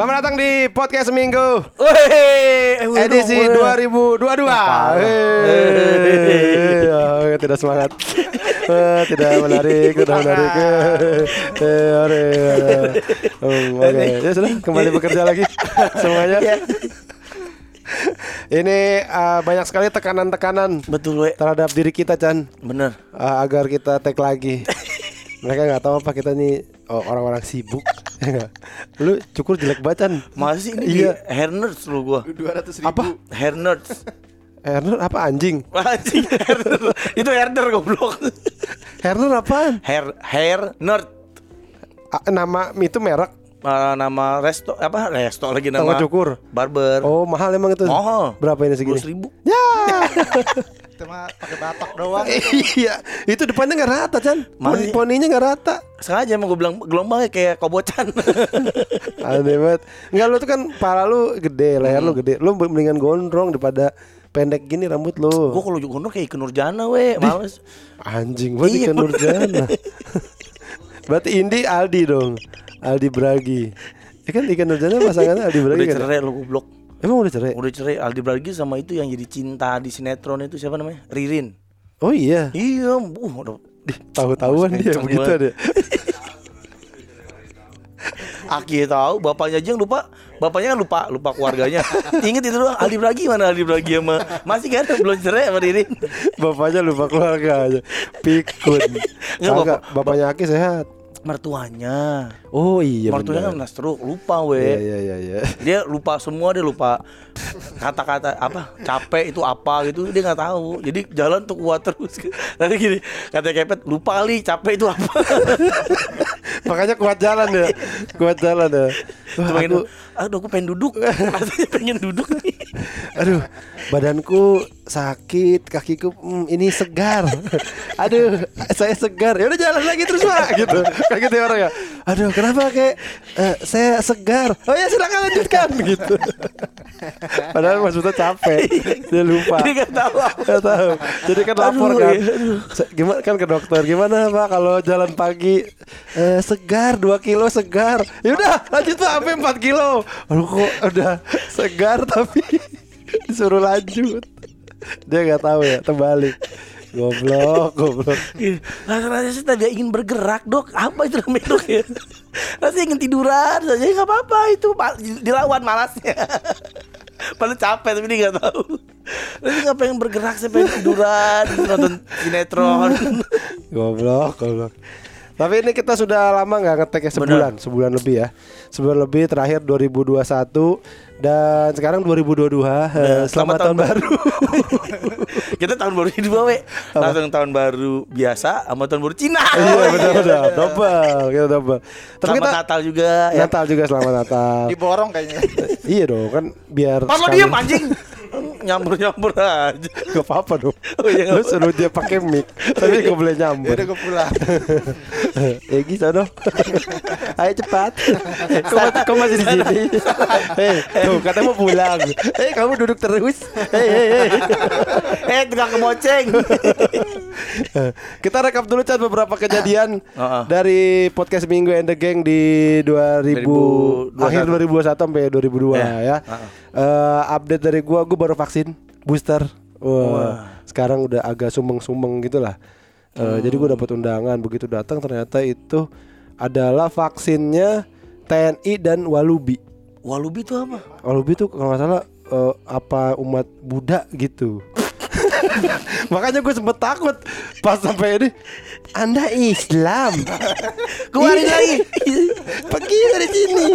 Selamat datang di podcast seminggu Wih, eh, edisi 2022. Hei. Oh, tidak semangat. Tidak menarik, tidak menarik. Oke, ya sudah kembali bekerja lagi semuanya. Ini eh, banyak sekali tekanan-tekanan Betul, we. terhadap diri kita, Chan, Bener. Eh, agar kita tag lagi. Mereka nggak tahu apa kita nih oh, orang-orang sibuk. Ya? Lu cukur jelek banget, Chan. Masa sih ini Iya. di hair nerds lu gua. 200 ribu Apa? Hair nerds. Herner apa anjing? Anjing, hair nerd. Itu hair nerd goblok. Herner apaan? Hair hair nerd. Nama itu merek Eh, nama resto apa resto lagi nama Tongkat cukur. barber Oh mahal emang itu. Mahal. Berapa ini segini? ribu Ya. Kita mah pakai batak doang iya. Itu depannya nggak rata Chan. Pon- Masih. Poninya nggak rata. sengaja emang gue bilang gelombangnya kayak kobocan Aneh banget. Enggak lu tuh kan pala lu gede, leher lu gede. Lu mendingan gondrong daripada pendek gini rambut lu. gue kalau gondrong kayak Iken Nurjana we males Anjing banget Iya. ikan Nurjana. Berarti Indi Aldi dong. Aldi Bragi. Ya kan ikan Nurjana pasangannya Aldi Bragi udah kan? cerai lu goblok Emang udah cerai? udah cerai Aldi Bragi sama itu yang jadi cinta di sinetron itu siapa namanya Ririn Oh iya. iya uh udah Tahu-tahuan dia begitu dia. Aki tahu bapaknya aja yang lupa bapaknya kan lupa lupa keluarganya inget itu doang Aldi Bragi mana Aldi Bragi sama masih kan belum cerai sama Ririn Bapaknya lupa keluarga aja. Pikun. Enggak, bapak- bapaknya Aki sehat. mertuanya Oh iya mertuanya kan stroke lupa we Iya iya iya iya. dia lupa semua dia lupa kata-kata apa capek itu apa gitu dia nggak tahu jadi jalan tuh kuat terus nanti gini kata kepet lupa kali capek itu apa Makanya kuat jalan ya. Kuat jalan ya. Wah, Cuma aku, aduh aku pengen duduk rasanya pengen duduk nih aduh, badanku sakit, kakiku hmm, ini segar. aduh, saya segar. Ya udah jalan lagi terus Pak gitu. Kayak gitu ya orang ya. Aduh, kenapa kayak eh, saya segar? Oh ya silakan lanjutkan gitu. Padahal maksudnya capek. Dia lupa. dia nggak tahu Gak tahu. Jadi kan lapor Aduh, kan. iya, aduh. Gimana kan ke dokter? Gimana Pak kalau jalan pagi eh, segar 2 kilo segar. Ya udah, lanjut Pak sampai 4 kilo. Aduh kok udah segar tapi disuruh lanjut. Dia nggak tahu ya, terbalik. Goblok, goblok. Rasanya sih tadi ingin bergerak dok. Apa itu namanya dok ya? Rasanya ingin tiduran saja nggak apa-apa. Itu Dilawan malasnya. Padahal capek tapi dia nggak tahu. Rasanya nggak pengen bergerak Saya pengen tiduran Nonton sinetron. Goblok, goblok. Tapi ini kita sudah lama nggak ngetek ya sebulan, sebulan lebih ya. Sebulan lebih terakhir 2021 dan sekarang 2022. Eh, selamat, tahun, baru. Kita tahun baru ini dua we Langsung tahun baru biasa Sama tahun baru Cina iya benar benar. Double, kita double. Tapi Selamat kita Natal juga ya. Natal juga selamat Natal. Diborong kayaknya iya dong kan biar sekali- diem anjing Nyambur-nyambur aja Gak apa-apa dong. Oh iya, Lu suruh dia pakai mic, tapi gak boleh Ya nyambur. udah gue pulang Eh gitu dong. Ayo cepat. Kau, kau masih di sini. Hei, tuh katanya mau pulang. Hei, kamu duduk terus. Hei, hei, hei. Eh tukang kemoceng Kita rekap dulu cat beberapa kejadian Heeh. dari podcast Minggu and the Gang di 2000 2021. akhir 2021 sampai 2002 Ya. ya. Eh, update dari gua gua baru vaksin booster. Wah, Sekarang udah agak sumeng-sumeng gitu lah. Eh, Jadi gua dapat undangan begitu datang ternyata itu adalah vaksinnya TNI dan Walubi. Walubi itu apa? Walubi tuh kalau nggak salah eh, apa umat Buddha gitu. Makanya gue sempet takut pas sampai ini. Anda Islam. Keluarin Iya. lagi Pergi dari sini.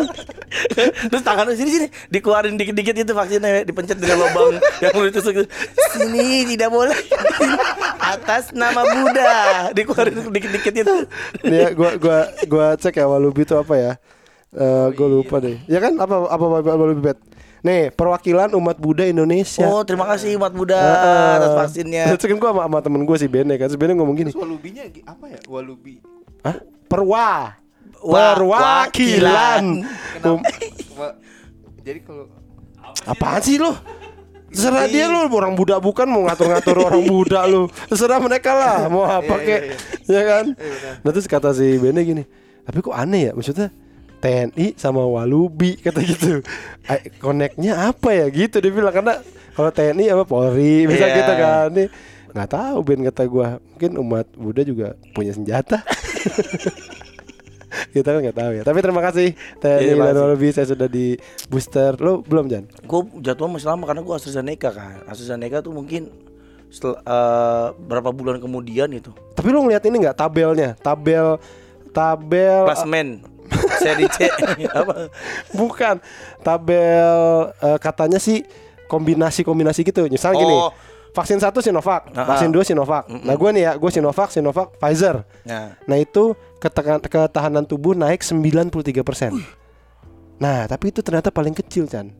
Terus tangannya sini sini Dikeluarin dikit-dikit itu vaksinnya Dipencet dengan lubang Yang lu ditusuk Sini tidak boleh Atas nama Buddha Dikeluarin dikit-dikit itu Nih ya, gua gua gua cek ya Walubi itu apa ya? Eh, gue lupa deh. Ya kan apa apa Walubi bet? Nih, perwakilan umat Buddha Indonesia. Oh terima kasih umat Buddha Heeh. Atas vaksinnya Terus kan gue sama, sama temen gue si Bene kan Si Bene ngomong gini Terus walubinya apa ya Walubi Hah? Perwa Wa- Perwakilan Um, Jadi kalau Apaan sih lo? Terserah dia lu orang Buddha bukan mau ngatur-ngatur orang Buddha lu. Terserah mereka lah mau apa Iya, kek. iya, Ya kan? Iya. Nah terus kata si Bene gini, "Tapi kok aneh ya? Maksudnya TNI sama Walubi kata gitu. Koneknya apa ya gitu dia bilang karena kalau TNI sama Polri bisa Iya. gitu kan. Nih nggak tahu Ben kata gua. Mungkin umat Buddha juga punya senjata. Kita kan nggak tahu ya. Tapi terima kasih TNI terima dan. Walubi saya sudah di booster. Lo belum Jan? Gue jadwal masih lama karena gue AstraZeneca kan. AstraZeneca tuh mungkin setel- eh, berapa bulan kemudian itu. Tapi lo ngeliat ini nggak tabelnya? Tabel tabel Klasmen seri C apa? bukan tabel eh, katanya sih kombinasi-kombinasi gitu. Misal gini. Oh. Vaksin satu Sinovac, Ah, vaksin dua Sinovac. Nah gue nih ya, gue Sinovac, Sinovac, Pfizer. Nah, Nah itu ketekan- ketahanan tubuh naik 93% Nah tapi itu ternyata paling kecil Chan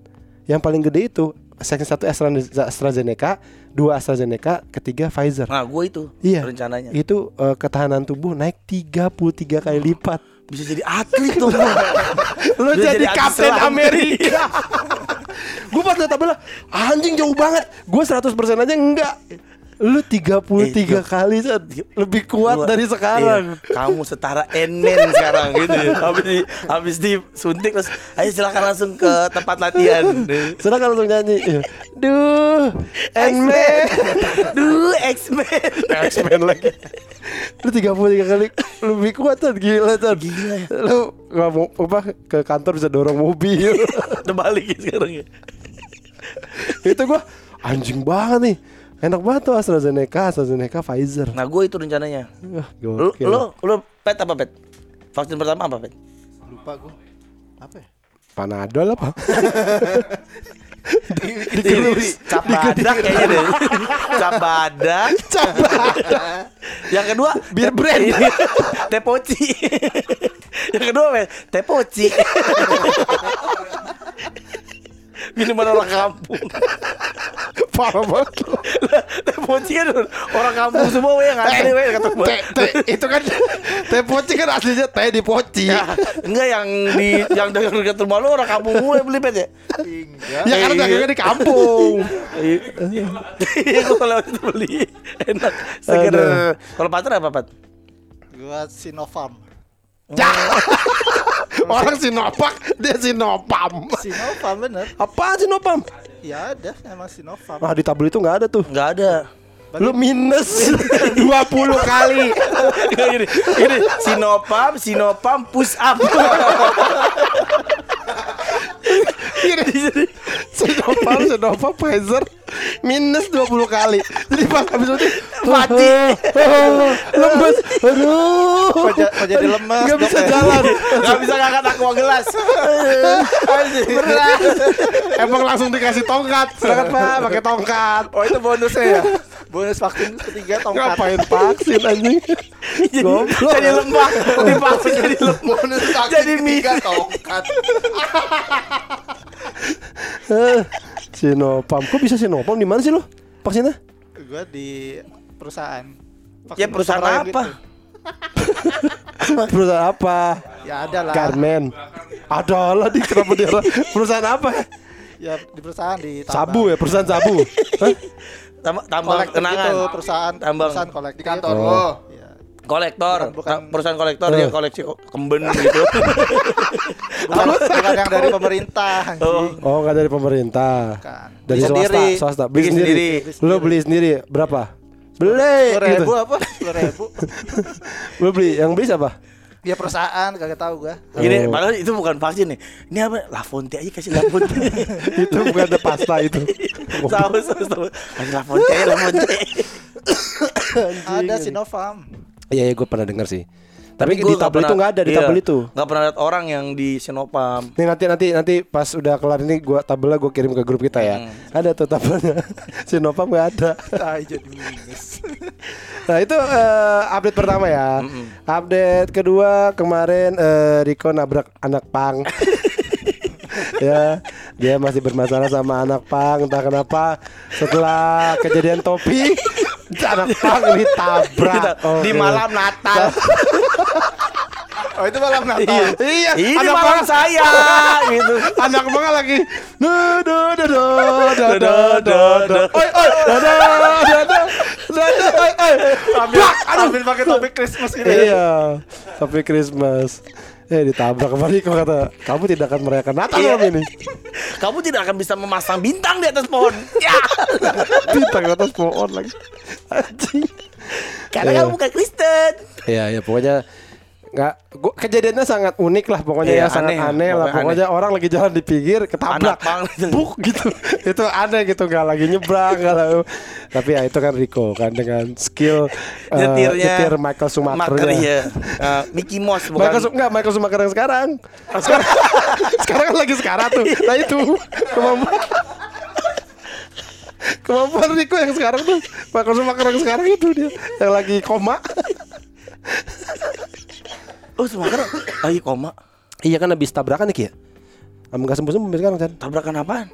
Yang paling gede itu Vaksin satu Astra- AstraZeneca Dua AstraZeneca Ketiga Pfizer nah gue itu Iya rencananya. Itu eh, ketahanan tubuh naik 33 kali lipat Bisa jadi atlet tuh. Lo Bisa jadi, jadi Kapten. Amerika Gue pas liat tabelnya Anjing jauh banget Gue 100% aja enggak Lu 33 kali Chan. Lebih kuat Lu- dari sekarang Iya, kamu setara N-Man sekarang gitu. Habis di habis disuntik terus ayo silakan langsung ke tempat latihan. Sedangkan langsung nyanyi Duh Ant-Man Duh, X-Men. X-Men lagi Lu 33 kali lebih kuat kan Gila kan Gila ya. Lu gak mau apa ke kantor bisa dorong mobil Terbalik ya sekarang ya. Itu gua anjing banget nih Enak banget tuh AstraZeneca AstraZeneca Pfizer Nah, gue itu rencananya. Lu gokil. lu lu pet apa pet? Vaksin pertama apa pet? Lupa gue. Apa ya? Panadol apa? Digerus. Cap badak kayaknya deh. Cap badak. Cap Yang kedua Bir teh- brand. ini, Teh poci. Yang kedua apa? ya? Teh poci. Minuman orang kampung. Parah banget Teh poci kan orang kampung semua we yang asli we kata teh, itu kan teh poci kan aslinya teh di poci. Ya, enggak yang di yang dekat dekat rumah lu orang kampung mulai beli pet ya. Ya karena dagangnya di kampung. Iya gua kalau itu beli enak. Seger. Kalau pacar apa pat? Gua Sinopharm. Ya. Orang Sinovac, dia Sinopam. Sinopharm bener. Apa Sinopam? Ya ada emang Sinopharm. Ah di tabel itu nggak ada tuh. Enggak ada. Lu minus 20 kali. Nggak, gini, gini, Sinopam, Sinopam push up. Gini. Sinopam, Sinopam, Pfizer minus 20 kali. Jadi pas habis itu Mati. lemes. Aduh. Kok ja- kok jadi lemes, Nggak dok, bisa ya? jalan. Gak bisa ngangkat aqua gelas. Berat. Emang langsung dikasih tongkat. Silakan Pak, pakai tongkat. Oh itu bonusnya ya. Bonus vaksin ketiga tongkat. Ngapain vaksin anjing? jadi, jadi lemah. Divaksin jadi lemah. Bonus vaksin Jadi ketiga tongkat. Eh, Sinopam. Kok bisa Sinopam di mana sih lu? Vaksinnya? Gua di perusahaan. Vaksin Ya perusahaan apa? gitu. Perusahaan apa? Ya ada lah. Garmen. Ada lah di kenapa dia perusahaan apa? Ya di perusahaan di Sabu ya, perusahaan sabu. Hah? Tambang, tambang kenangan. gitu, perusahaan Tambang. perusahaan kolektif Di kantor gitu. lo. Iya. Kolektor, Bukan- bukan- perusahaan kolektor Eh. dia koleksi ko- kemben gitu. Bukan, bukan yang dari pemerintah anjing. Oh, enggak dari pemerintah. Bukan. Dari Beli swasta, sendiri. swasta. Beli Bikin sendiri. sendiri. Lu beli sendiri berapa? Beli gitu. ribu apa? Sepuluh ribu. Lu beli, yang beli siapa? Ya perusahaan kagak tahu gua. Gini, Oh. padahal itu bukan vaksin nih. Ini apa? La Fonte aja kasih La Fonte. itu bukan ada pasta itu. Saus, saus, saus. Kasih La Fonte, La Fonte. Ada Sinopharm. Iya, iya gue pernah dengar sih. Tapi, gua di tabel itu nggak ada di iya, tabel itu. Nggak pernah lihat orang yang di Sinopam. Nih nanti nanti nanti pas udah kelar ini gua tabelnya gue kirim ke grup kita ya. Hmm. Ada tuh tabelnya. Sinopam nggak ada. Nah itu eh, update pertama ya. Update kedua kemarin eh, Riko nabrak anak pang. ya dia masih bermasalah sama anak pang entah kenapa setelah kejadian topi anak pang ditabrak Gitu. di malam Natal. Oh itu malam Natal. iya Ini anak malam saya gitu. anak pang lagi do do do do do do do do oi oi do do do do do oi oi Ambil, pakai topik Christmas gitu ya. Iya, tapi Christmas. Eh ditabrak kembali kok kata kamu tidak akan merayakan Natal Iya. malam ini. Kamu tidak akan bisa memasang bintang di atas pohon. Ya. Bintang di atas pohon lagi. Anjing. Karena Iya. kamu bukan Kristen. Iya ya pokoknya nggak gua, kejadiannya sangat unik lah pokoknya Iya, ya sangat aneh. aneh, lah. Pokoknya pokoknya orang lagi jalan di pinggir ketabrak. Buk gitu. Itu aneh gitu nggak lagi nyebrang nggak lalu tapi ya itu kan Rico kan dengan skill Nyetirnya nyetir Michael Schumacher ya. Eh, Mickey Mouse bukan. Michael Su- nggak Michael Schumacher yang sekarang. Sekarang. Sekarang kan lagi sekarang tuh. Nah itu. Kemampuan. Kemampuan Rico yang sekarang tuh. Michael Schumacher yang sekarang itu dia. Yang lagi koma Oh, Schumacher lagi koma. Iya kan habis tabrakan nih Ki ya? Sama gak sembuh-sembuh sampai sekarang Chan. Tabrakan apaan?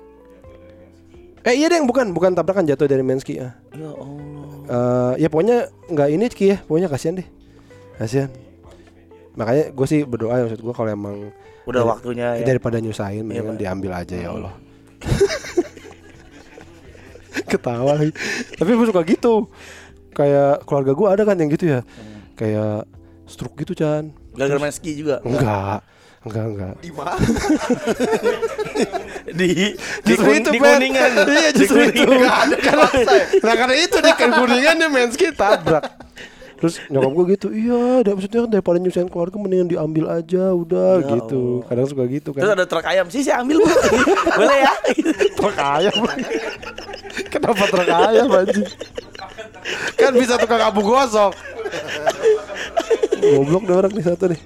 Eh iya deh bukan Bukan tabrakan jatuh dari Menski ya. Ya Allah. Eh, Ya pokoknya nggak ini Ki ya. Pokoknya kasihan deh. Kasihan. Makanya gue sih berdoa ya maksud gue kalau emang Udah dari- waktunya ya. Daripada nyusahin Mendingan Pak. diambil aja ya Allah. Ketawa lagi. Tapi gue suka gitu. Kayak keluarga gue ada kan yang gitu ya. Kayak stroke gitu Chan Gara-gara main ski juga. Enggak Enggak enggak Di mana? Di di, Justru kun- itu di kuningan. Iya justru Di itu Kuningan. karena, Nah karena itu di kuningan dia Menski tabrak Terus nyokap gue gitu Iya da- maksudnya kan daripada nyusahin keluarga Mendingan diambil aja Udah Ya gitu Kadang suka gitu Terus kan ada truk ayam sih, saya ambil bu. Boleh ya? Truk ayam Kenapa truk ayam anjing Kan bisa tukang abu gosok Goblok deh orang nih satu nih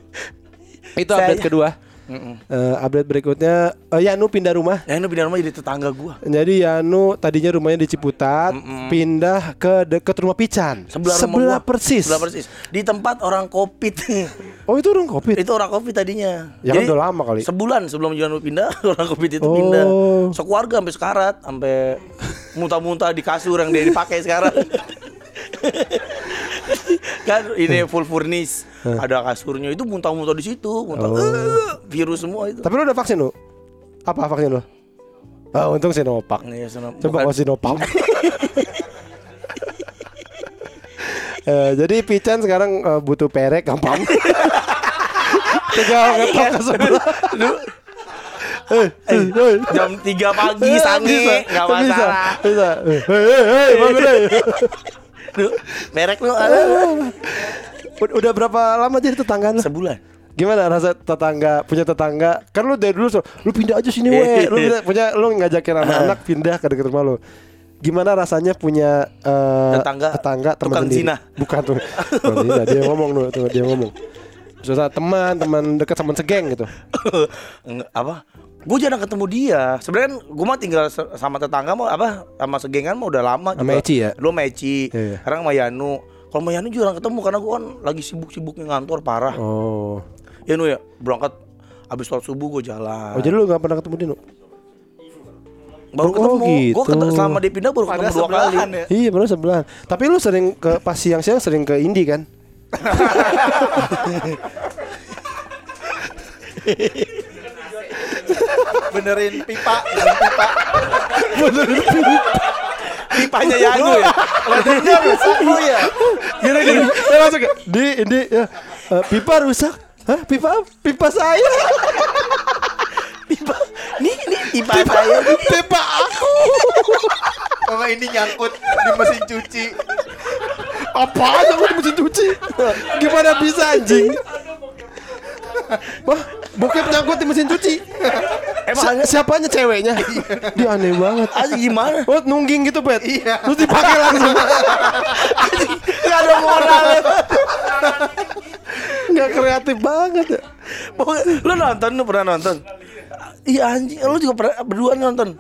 Itu Saya- update kedua Eh, Update berikutnya eh, Yanu pindah rumah Ya ini pindah rumah jadi tetangga gua. Jadi Yanu tadinya rumahnya di Ciputat, pindah ke deket rumah Pican. Sebelah, rumah gua. persis. Sebelah persis. Di tempat orang covid. Oh itu orang covid. itu orang covid tadinya. Ya kan udah lama kali. Sebulan sebelum Jono pindah, orang covid itu Oh. pindah. Sekeluarga sampai sekarat, sampai muntah-muntah di kasur yang dia dipakai sekarang. kan ini full furnish, ada kasurnya itu muntah-muntah di situ, muntah Oh. Eh, virus semua itu. Tapi lu udah vaksin lu? Apa vaksin lu? Ah untung Sinovac. Iya, sana- Coba kau Sinovac. Eh, jadi Pican sekarang eh, butuh perek gampang. Tinggal ngetok ke sebelah. Eh, eh, eh. jam 3 pagi sange bisa, nggak bisa, masalah. Bisa. Eh, Hei, hei, bangun Duh, merek lu ada Ud- Udah berapa lama jadi tetangga lu? sebulan. Gimana rasa tetangga punya tetangga? Kan lu dari dulu so, lu pindah aja sini we. Iya. Lu pindah- punya lu ngajakin anak-anak pindah ke dekat rumah lu. Gimana rasanya punya eh, Tetangga tetangga teman tukang sendiri? zina. Bukan tuh. Zina, dia ngomong tuh, dia ngomong. Susah teman, teman dekat sama segeng gitu. Apa? Gue jarang ketemu dia. Sebenarnya kan gue mah tinggal sama tetangga mau apa sama segengan mah udah lama Sama Eci ya? Lu sama Eci. Iya, iya. Sekarang sama Yanu. Kalau sama Yanu jarang ketemu karena gue kan lagi sibuk-sibuknya ngantor parah. Oh. Yanu ya berangkat abis sholat subuh gue jalan. Oh, jadi lu gak pernah ketemu Dino? baru Oh, ketemu. Gue gitu. selama dia pindah baru ketemu dua kali. ya. Iya, pernah sebelah. Tapi lu sering ke pas siang-siang sering ke Indi kan? Benerin pipa, benerin pipa. Pipanya Yanu ya. Ladangnya rusak lu ya. Gini gini, saya masuk ke di ini ya, pipa rusak. Hah, pipa pipa saya. Pipa. Nih nih pipa saya. nih. pipa aku. Kalau ini nyangkut di mesin cuci. Apa aja di mesin cuci? Gimana bisa anjing? Wah, bokep nyangkut di mesin cuci. Emang Si- siapanya ceweknya? Dia aneh banget. Asli gimana? Oh, nungging gitu, Bet. Terus dipakai langsung. Gak ada moral. Enggak kreatif banget ya. Pokoknya, lu nonton lu pernah nonton? Iya anjing, lu juga pernah berdua nonton.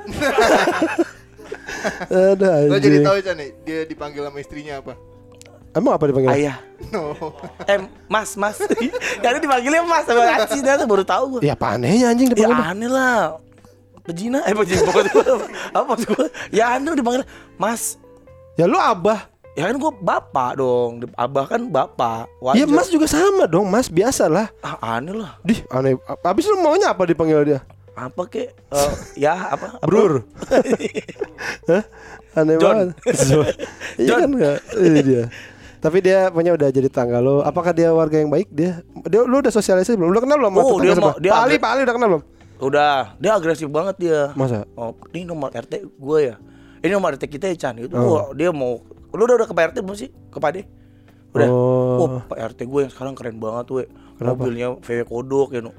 Ada Lo jadi anjing. tahu Chan nih, dia dipanggil sama istrinya apa? Emang apa dipanggil? Ayah. No. Eh, Mas, Mas. Karena dipanggilnya Mas sama Aci ternyata baru tahu gua. Ya apa anehnya anjing Ya dipanggil? aneh lah. Pejina, eh pejina pokoknya apa maksud gua? Ya aneh dipanggil Mas. Ya lu abah. Ya kan gua bapak dong. Abah kan bapak. Wajar. Ya Mas juga sama dong, Mas biasa lah. Ah, aneh lah. Dih, aneh. Habis lu maunya apa dipanggil dia? Apa kek? Eh, ya apa? apa? Brur. Hah? Aneh John. banget. Iya John. kan enggak? Ini dia. Tapi dia punya udah jadi tangga lo. Apakah dia warga yang baik? Dia dia lu udah sosialisasi belum? Lu kenal belum? Oh, dia mau- dia Pak Ali, Pak Ali udah kenal belum? Udah, dia agresif banget dia. Masa? Oh, ini nomor RT gue ya. Ini nomor RT kita ya Chan. Itu Oh. wah, dia mau lu udah udah ke Pak RT belum sih? Ke Pak? Udah. Oh. Oh, Pak RT gue yang sekarang keren banget we. Kenapa? Mobilnya VW Kodok ya, no.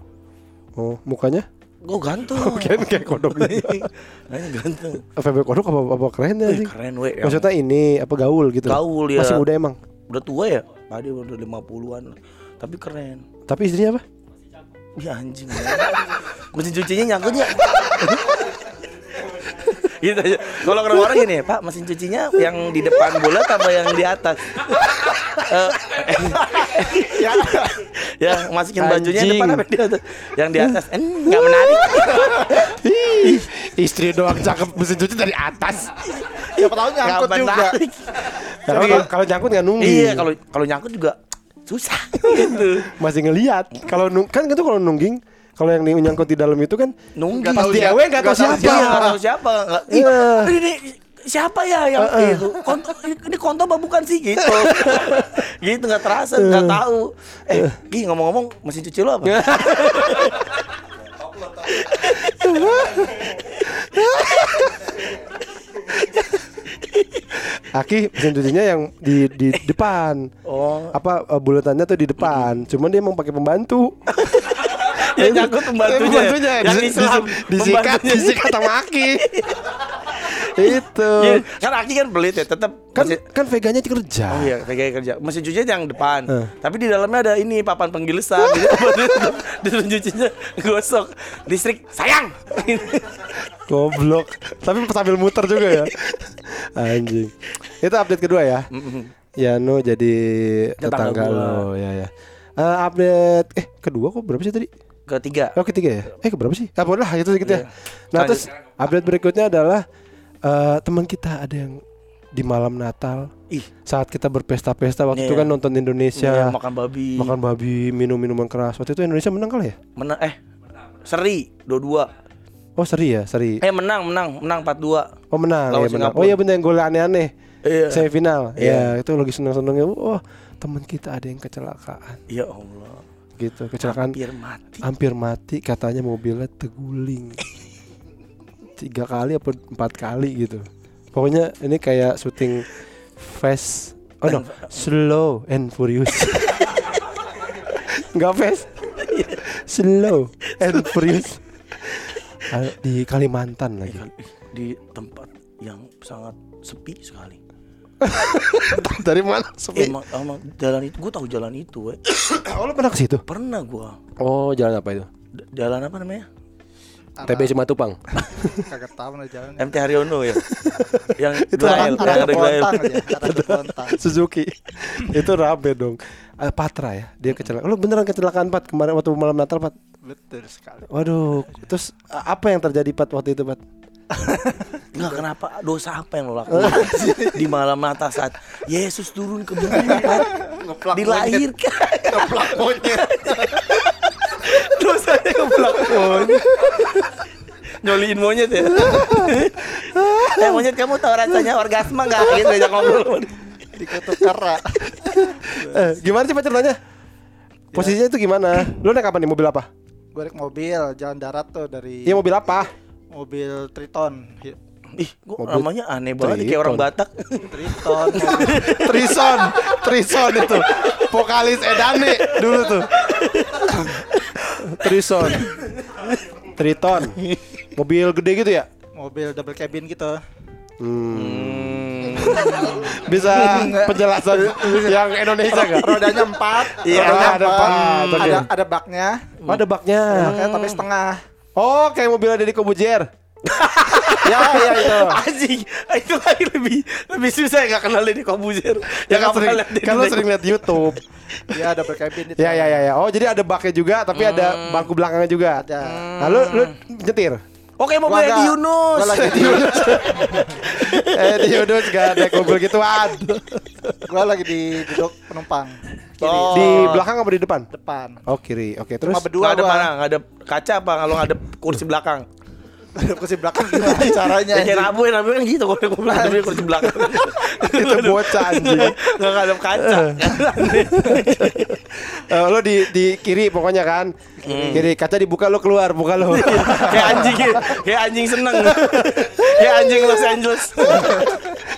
Oh, mukanya? Gue ganteng. Kirain kayak kodok gitu. Nanya ganteng. FB kodok apa apa keren ya sih? keren we. Maksudnya ini apa gaul gitu? Gaul, ya. Masih muda emang. Udah tua ya? Pak De udah 50-an. Tapi keren. Tapi istrinya apa? Ya anjing. ya. Mesin cucinya nyangkut ya. gitu aja. Kalau ke orang gini, Pak, mesin cucinya yang di depan bulat apa yang di atas? Eh, Ya, yang masukin bajunya Anjing. depan apa di atas? Yang di atas. Eh, enggak menarik. Ih, istri doang cakep mesin cuci dari atas. siapa tahu Enggak nyangkut juga. Ya, kalau, kalau nyangkut nggak nunggu. Iya, kalau kalau nyangkut juga susah gitu. masih ngelihat. Kalau nung- kan itu kalau nungging, kalau yang di- nyangkut di dalam itu kan Nunggu. pas di ewe nggak tahu siapa. Iya, nggak tahu siapa. Nggak, Iya. ini siapa ya yang itu? Konto, ini konto apa bukan sih gitu? gitu nggak terasa, nggak tahu. Eh, Gi ngomong-ngomong mesin cuci lo apa? Aki mesin cucinya yang di di depan. Oh, Apa eh, bulatannya tuh di depan. Cuman dia emang pakai pembantu. yang nyangkut pembantunya. Pembantunya yang di- Islam. di- disikat, disikat sama Aki. itu. Iya, kan Aki kan pelit ya, tetap Kan mesin- kan veganya kerja. Oh iya, kayak kerja. Mesin cucinya yang depan. Eh. Tapi di dalamnya ada ini papan penggilesan gitu. di mesin cucinya gosok. Listrik sayang. Goblok. Tapi sambil muter juga ya. Anjing. Itu update kedua ya. Yano jadi tetangga Tetangga lo ya ya. Eh, update eh kedua kok berapa sih tadi? Ketiga. Oh ketiga ya? Eh keberapa sih? Ah boleh lah itu sedikit ya. Iya. Nah Lanjut. terus update berikutnya adalah eh teman kita ada yang di malam Natal Ih, saat kita berpesta-pesta waktu itu Iya. kan nonton Indonesia iya, makan babi. makan babi minum minuman keras waktu itu Indonesia menang kali ya? Menang eh seri dua-dua. Oh seri ya seri. Eh menang, menang, menang 4-2. Oh menang Lawan ya menang. Singapura. Oh iya bener yang gol aneh-aneh. Iya. Semifinal. Iya. Ya itu lagi seneng-senengnya. Oh teman kita ada yang kecelakaan Ya Allah. gitu kecelakaan Hampir mati. hampir mati katanya mobilnya teguling tiga kali apa empat kali gitu. Pokoknya ini kayak syuting fast oh no slow and furious. Nggak fast. Slow and furious. Ah, di Kalimantan lagi. Di tempat yang sangat sepi sekali. dari mana? Sepi. Emang, emang jalan itu, gue tahu jalan itu, we. oh lo pernah ke situ? Pernah gua. oh jalan apa itu? D- Jalan apa namanya? TB Simatupang. Kagak tahu jalan. MT Haryono ya. yang Itu Glael, yang ada Glael. Suzuki. Itu rame dong. Eh, Patra ya dia kecelakaan. Lo beneran kecelakaan Pat kemarin waktu malam Natal Pat? Betul sekali. waduh terus apa yang terjadi Pat waktu itu Pat? Enggak kenapa? Dosa apa yang lo lakukan di malam Natal saat Yesus turun ke bumi Pak. dilahirkan. Keplak monyet. Dosanya keblak monyet. Nyoliin monyet ya. Eh monyet kamu tahu rasanya orgasme nggak? Gitu aja ngobrol. Dikutuk kera. eh, gimana sih ceritanya posisinya itu gimana? Lo naik apa nih? Mobil apa? Gue naik mobil jalan darat tuh dari iya mobil apa? Mobil Triton. Hi- ih kok Mobil namanya aneh banget kayak orang Triton. Batak. Triton. Trison Trison itu. Vokalis Edane dulu tuh Trison Triton mobil gede gitu ya mobil double cabin gitu. Hmm. Bisa penjelasan yang Indonesia gak? Rodanya empat. Iya, rodanya ada empat. empat, oke. Ada ada baknya. Oh, ada baknya. Baknya tapi setengah. Oh, kayak mobilnya Deddy Kobujer. Ya ya itu. anjing itu lagi lebih lebih susah ya nggak kenal Deddy Kobuzer Ya kan sering, kan naik sering lihat YouTube. Ya cabin itu. ya ya ya ya. Oh, jadi ada baknya juga, tapi ada bangku belakangnya juga. Ada. Nah, lu, lu nyetir. Oke mau Deddy nggak- Yunus Gua lagi di eh, di Yunus gak naik mobil gituan. gua lagi di duduk penumpang. Kiri. Oh. Di belakang apa di depan? Depan. Oh, kiri. Oke, terus Cuma berdua Nggak ada mana ada kaca apa kalau ada kursi belakang Ada kursi belakang gimana caranya? Ya, kayak rabu rabu kan gitu kalau mobil tapi kursi belakang. Itu bocah anjing. Enggak ngadep kaca. Eh, lo di di kiri pokoknya kan. Kiri kaca dibuka lo keluar, buka lo. kayak anjing kayak anjing seneng. kayak anjing Los Angeles.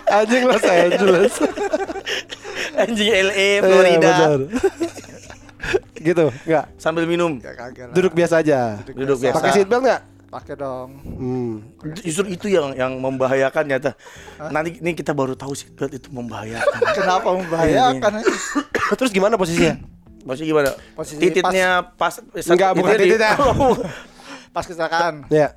anjing Los Angeles. Anjing LA Iya, Florida. gitu, enggak. Sambil minum. Duduk biasa aja. Duduk biasa. Pakai seatbelt enggak? Pakai dong. Hmm. Justru itu yang yang membahayakan nyata. Nanti ini kita baru tahu seatbelt itu membahayakan. Kenapa membahayakan? Terus gimana posisinya? Maksudnya gimana? Posisi Tititnya pas, Enggak, bukan titiknya di- tititnya. Pas kecelakaan Ya,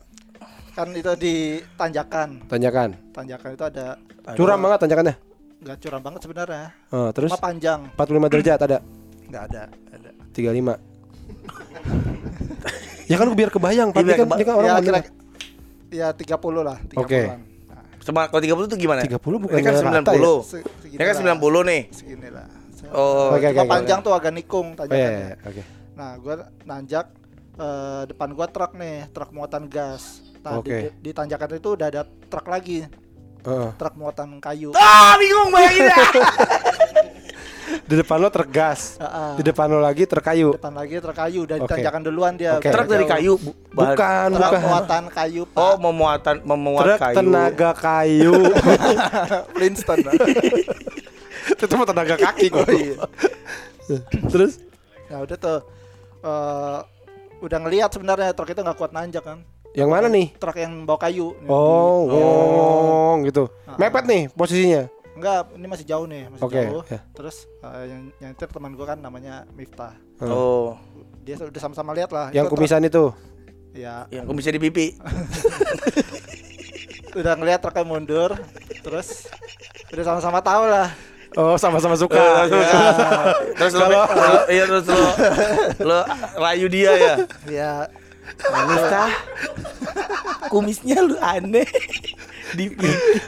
kan itu di tanjakan. tanyakan. Tanjakan itu ada Curam banget tanjakannya. nggak curam banget sebenarnya. Oh, terus Cuma panjang. 45 derajat ada. Nggak ada. Ada. 35. ya kan biar kebayang, Pak. Iya, biar Dia kan, keba- kan orang ya kira ya 30 lah, 30 Oke. Nah, Sama kalau 30 itu gimana? 30 bukan Ini kan rata 90. se- segini Ini kan lah. 90 nih. segini lah. Oh, Cuma oke, panjang tuh agak nikung Oh, iya, tanjakannya. iya, oke. Nah, gua nanjak eh, depan gua truk nih, truk muatan gas. Nah, di, Oke. di tanjakan itu udah ada truk lagi, Heeh. truk muatan kayu. Ah, bingung bayangin ya. Di depan lo tergas. Heeh. Di depan lo lagi terkayu. depan lagi truk kayu udah Oke. ditanjakan duluan dia. Oke. Truk dari kayu. bu- Bukan, Truk bukan. muatan kayu. Pak. Oh, memuatan memuat Truk kayu. tenaga kayu. Flintstone. Itu mah tenaga kaki kok. Oh, iya. Terus Nah, udah tuh eh, udah ngelihat sebenarnya truk itu nggak kuat nanjak kan. yang mana nih? Truk yang bawa kayu. Oh, ngong gitu. Ah. Mepet nih posisinya. Enggak, ini masih jauh nih, masih Oke, jauh. ya. Terus eh, yang yang nyetir teman gua kan namanya Miftah. Oh, Dia udah sama-sama lihat lah. Yang itu kumisan itu. Ya, yang aku bisa di pipi. udah ngelihat truknya mundur. Terus udah sama-sama tahu lah. Oh, sama-sama suka. Eh, Terus lo, lo- iya terus lo, lo rayu dia ya. Ya, Miftah, kumisnya lu aneh. Di.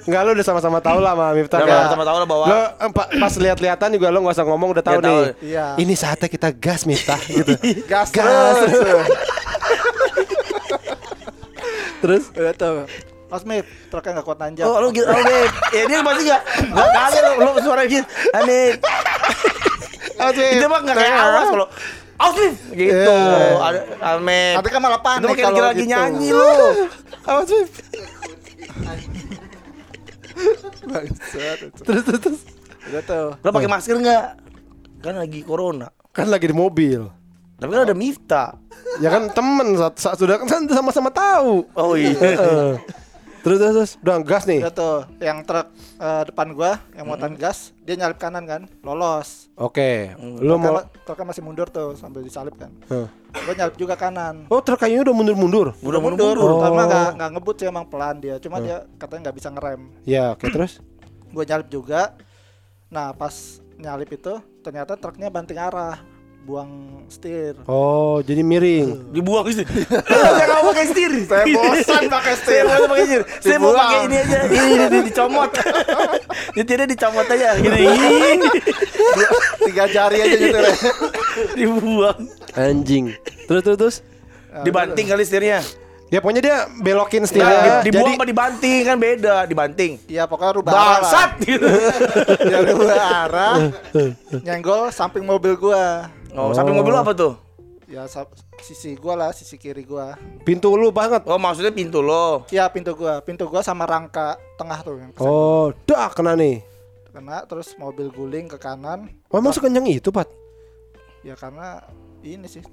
Enggak lo udah sama-sama tahu lah sama Miftah. Udah kan? sama-sama tahu lah bahwa- Lo eh, pa- pas lihat-lihatan juga lo nggak usah ngomong udah tahu Ya, tahu. nih. Iya. Ini saatnya kita gas Miftah gitu. gas, Gas. terus. Terus udah tuh. Mas Mif, truknya nggak kuat nanjak. Oh, lu gitu, oh, Beb. Ya dia pasti enggak enggak kali lo, lo suara gitu. Aneh. Itu mah enggak kayak awas kalau Beb gitu. Iya. Ada Amet. Nanti kan malah Itu panik kayak kalau lagi gitu. nyanyi Mif. Bangsat. Terus terus terus. Udah tuh. Lo pakai masker enggak? Kan lagi corona. Kan lagi di mobil. Tapi kan ada Mifta. Ya kan temen saat, saat sudah kan sama-sama tahu. Oh iya. Terus terus terus udah gas nih. Udah tuh, yang truk eh, depan gua yang muatan gas, dia nyalip kanan kan, lolos. Oke. Lo mau Truknya, masih mundur tuh sambil disalip kan. Heeh. Gua nyalip juga kanan. Oh, truk kayunya udah mundur-mundur. Udah mundur, mundur. karena Oh. nggak nggak ngebut sih emang pelan dia. Cuma dia katanya nggak bisa ngerem. Ya, oke terus. Gua nyalip juga. Nah pas nyalip itu ternyata truknya banting arah, buang setir. Oh, jadi miring. Dibuang sih. Saya enggak pakai setir. Saya bosan pakai Saya setir. mau pakai setir. Saya mau pakai ini aja. Ini, ini, ini dicomot. Nyetirnya dicomot aja. Gini. Tiga jari aja gitu ya. Dibuang. Anjing. Terus terus terus. Dibanting kali setirnya. Ya pokoknya dia belokin Nah, setirnya. di- dibuang jadi apa dibanting kan beda, dibanting. Iya pokoknya rubah arah. Bangsat gitu. Dia rubah arah. Nyenggol samping mobil gua. Oh, samping mobil lu apa tuh? Ya sisi gua lah, sisi kiri gua. pintu lu banget. Oh, maksudnya pintu lo. Iya pintu gua, pintu gua sama rangka tengah tuh yang. Oh, dah kena nih. kena terus mobil guling ke kanan. Oh, emang sekencang itu, Pat? Ya karena ini sih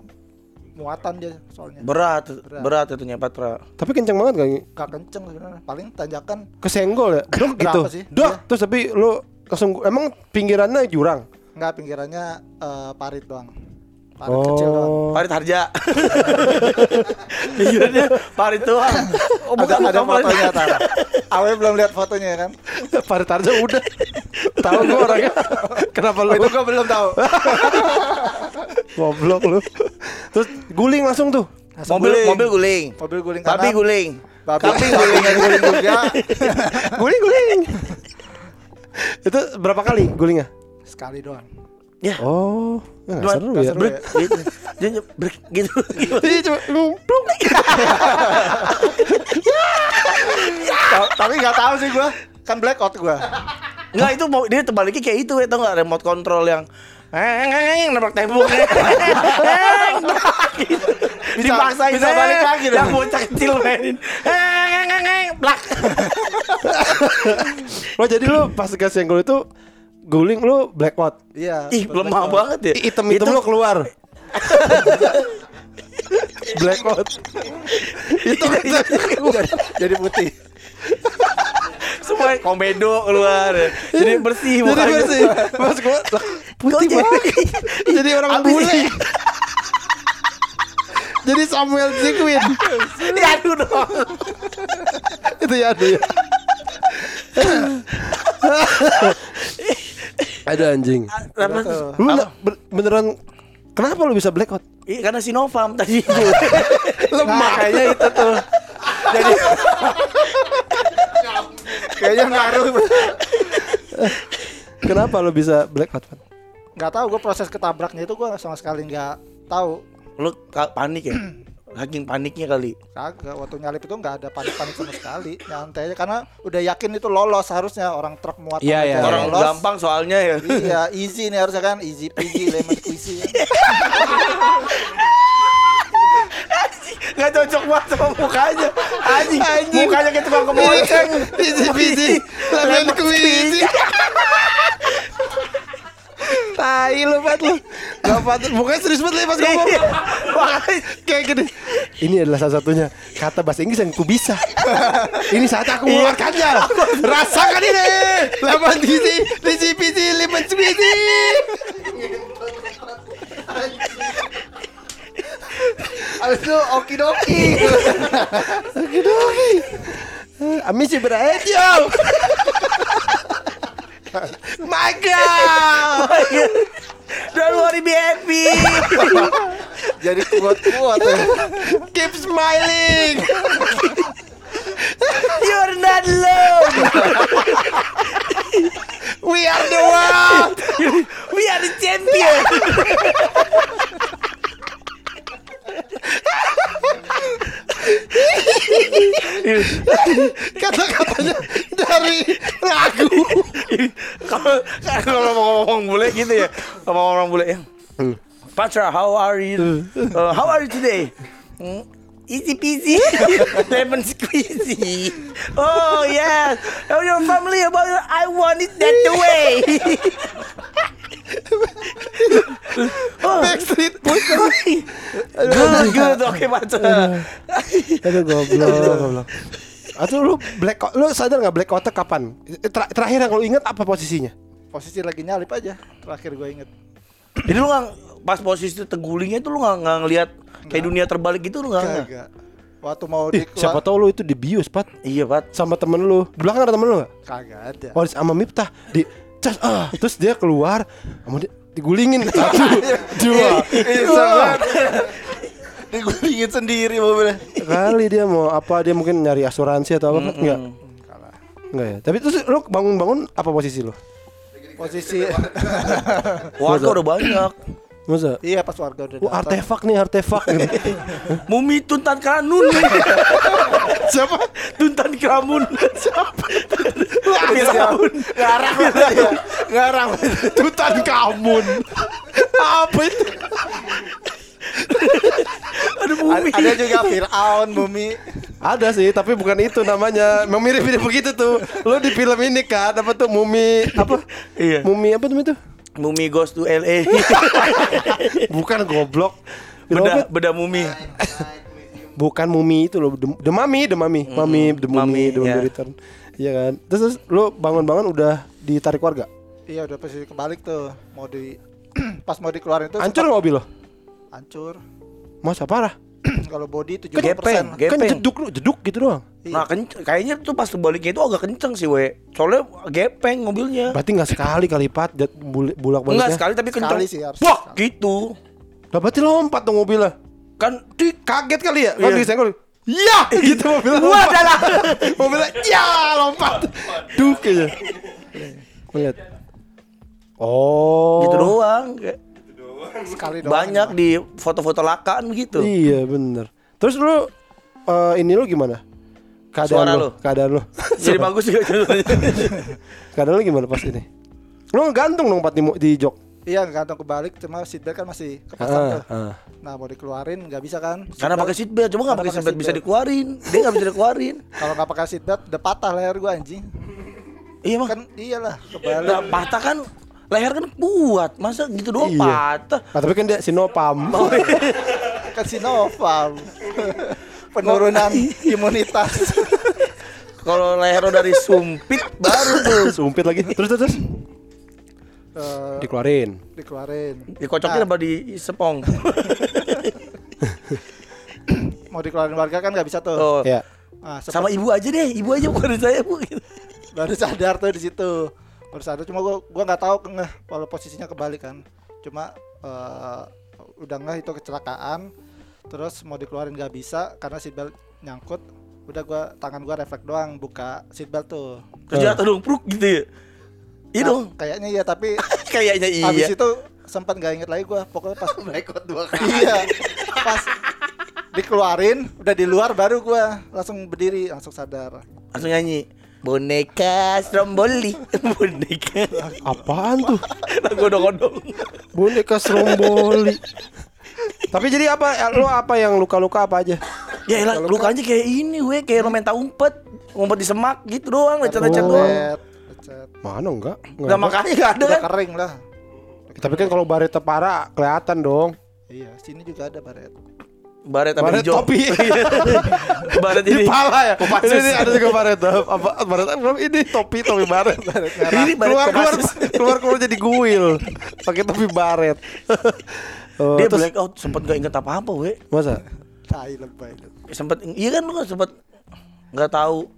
muatan dia soalnya. Berat, Berat. berat itu nyepat, Pra. Tapi kencang banget gak? Gak kenceng sebenarnya, paling tanjakan Kesenggol ya? Dok gitu. sih? Dok, Iya. terus tapi lu langsung emang pinggirannya jurang. Nggak pinggirannya eh, parit doang. Parit kecil doang. Oh. Parit Harja. Pikirannya Parit doang. Oh, ada bukan, ada Parit. fotonya tar. Awe belum lihat fotonya ya kan? Parit Tarja udah. Tahu gua orangnya. Kenapa lu? Itu gua belum tahu. Goblok lu. Terus guling langsung tuh. Langsung Mobil guling. mobil guling. mobil guling Babi kanan. guling. Babi Kambing guling, guling. guling juga. guling guling. itu berapa kali gulingnya? Sekali doang. Ya. Oh, ya, nggak Cuma- seru nggak ya. seru Break, gitu. Dia break gitu. Iya cuma plung. Ta- tapi nggak tahu sih gua kan blackout gua Enggak itu mau dia terbaliknya kayak itu ya tau nggak remote control yang Eng, eng, eng, nabrak tembok gitu. Bisa- Dipaksain bisa balik lagi dong. Yang bocah kecil mainin Eng, eng, eng, eng, plak Lo jadi lo pas gas senggol itu guling lo blackout. iya Ih lemah blackout. banget ya Item-item Itu- lo keluar. blackout. itu jadi, jadi putih Semua komedo keluar. Jadi bersih jadi bersih. Pas gua putih banget. jadi- orang bule. jadi Samuel Zikwin. Ya aduh dong itu ya aduh ya. Ada anjing. Apa tuh? Lu ber- beneran kenapa lu bisa blackout? Iya karena Sinovac tadi itu lemah kayaknya itu tuh jadi kayaknya ngaruh Kenapa lu bisa blackout? Pan? nggak tahu gue proses ketabraknya itu gue sama sekali nggak tahu Lu panik ya Saking paniknya kali. Kagak waktu nyalip itu nggak ada panik-panik sama sekali. Nyantai aja karena udah yakin itu lolos harusnya. Orang truk muatan Iya, iya, Orang lolos. gampang soalnya ya. Iya easy nih harusnya kan. Easy peasy lemon squeezy. Gak cocok banget sama mukanya. Anjing, Mukanya kayak tukang kemonceng. Easy peasy, lemon squeezy. Tai lu Pat lu. Gak patut. Bukannya serius banget lu pas ngomong. Iya. Kayak gini. Ini adalah salah satunya kata bahasa Inggris yang ku bisa. ini saat aku mengeluarkannya. Rasakan ini. Lemon squeezy, easy peasy, lemon squeezy. Abis itu okidoki Okidoki. Amici beratio. My God. Don't worry be happy jadi kuat-kuat ya. Keep smiling. You're not alone We are the world. We are the champion Kata-katanya dari lagu. Kalau kalau mau ngomong bule gitu ya Ngomong orang bule yang Patra, how are you? Uh, how are you today? Hmm, Easy peasy, lemon squeezy. Oh yes, oh your family about I want it that way. oh, Backstreet Boys. good, good, oke Patra. Aduh goblok, goblok. Atau lu blackout, lu sadar nggak blackoutnya kapan? Ter- terakhir yang lu inget apa posisinya? posisi lagi nyalip aja terakhir gue inget Jadi lu nggak pas posisi itu tegulingnya itu lu nggak nggak ngelihat kayak dunia terbalik gitu lu nggak? waktu mau Ih, di siapa tahu lu itu dibius, Pat. Iya Pat. Sama temen lu. Di belakang ada temen lu nggak? kagak ada Oh, sama Miftah di cas ah, terus dia keluar, sama dia digulingin satu, dua, Iya, digulingin sendiri mobilnya. Kali dia mau apa dia mungkin nyari asuransi atau apa? Enggak kalah. Enggak ya? Tapi terus lu bangun-bangun apa posisi lu? Posisi. Warga. Udah banyak. masa? Iya pas warga udah Wah, datang. artefak nih artefak gitu. Mumi Tuntan Kranun. Nih. siapa? Tuntan Kramun. Siapa? Firaun. ngarang ya. ngarang Tutan Kamun apa itu Aduh Mumi. ada juga Fir'aun Mumi ada sih tapi bukan itu namanya memang mirip-mirip begitu tuh lu di film ini kan apa tuh mumi apa Iya. mumi apa tuh itu Mumi goes to LA. bukan goblok Film beda apa? beda Mumi. bukan mumi itu loh the, the mummy the mummy mummy the mummy the mummy ya. return iya kan terus, terus lu bangun-bangun udah ditarik warga iya udah posisi kebalik tuh mau di pas mau dikeluarin tuh hancur mobil lo hancur masa parah kalau body 70% Gepeng, lah. gepeng. kan jeduk lu jeduk gitu doang Nah, kenc- kayaknya tuh pas baliknya itu agak kenceng sih, we. Soalnya gepeng mobilnya. berarti nggak sekali kali pat jat- bul- bulak Enggak baliknya sekali tapi kenceng. Sekali sih harus Wah, sekali. gitu. lah berarti lompat dong mobilnya Kan Di kaget kali ya kalau Iya. disenggol ya gitu mobilnya Wah, lompat. dalah. mobilnya ya lompat duk aja melihat Oh. Gitu doang. Kayak Sekali doang. banyak di foto-foto lakaan gitu. Iya bener. Terus lu eh, ini lu gimana? Keadaan Suara lu, lu? keadaan lu. Jadi bagus juga. keadaan lu gimana pas ini? Lu gantung dong Pat di, di jok. Iya gantung kebalik cuma seatbelt kan masih kepasang Ah, tuh. ah. Nah mau dikeluarin nggak bisa kan? Karena pakai seatbelt, coba nggak pakai seatbelt bisa seatbelt. dikeluarin. Dia nggak bisa dikeluarin. Kalau nggak pakai seatbelt udah patah leher gua anjing. Iya mah. Kan iyalah kebalik. Nah, patah kan leher kan kuat, masa gitu doang Iya. patah. Ah, tapi kan dia sinopam. kan Sinovac. Penurunan imunitas. Kalau leher udah dari sumpit baru tuh Sumpit lagi. Terus terus. terus. Eh, Dikeluarin. dikeluarin. dikocokin Nah, apa di sepong. mau dikeluarin warga kan nggak bisa tuh. Oh. Ya. Nah, Sama ibu aja deh, ibu aja bukan saya bu. Gitu. baru sadar tuh di situ baru sadar. Cuma gua gua nggak tahu ngeh kalau posisinya kebalik kan. Cuma eh, udah ngeh itu kecelakaan terus mau dikeluarin nggak bisa karena seatbelt nyangkut. Udah gua tangan gua refleks doang buka seatbelt tuh. Terus jatuh dong, pruk gitu ya. Iya Nah, dong, kayaknya iya tapi kayaknya iya. habis itu sempat nggak inget lagi gua. Pokoknya pas Rekod dua iya pas dikeluarin udah di luar baru gua langsung berdiri langsung sadar. Langsung nyanyi. Boneka stromboli, boneka. Apaan tuh? Lagu odong-odong. Boneka stromboli. Tapi jadi apa? ya, Lu apa yang luka-luka apa aja? Ya elah, lukanya kayak ini weh, kayak lo main tak umpet. Ngumpet di semak gitu doang, lecet-lecet doang. Mana enggak? Enggak Nah makanya gak ada udah kan. kering lah Tapi kan kalau baret parah kelihatan dong. Iya, sini juga ada baret. Baret apa Baret hijau? topi. Baret Di ini. pala ya. Kopassus. Ini, ada juga baret. Apa baret apa? Ini topi topi baret. Ini baret keluar keluar keluar keluar jadi guil. Pakai topi baret. oh, Dia terus- blackout sempet gak inget apa-apa weh. masa? Tai lebay. Sempet iya kan lu kan sempet nggak tahu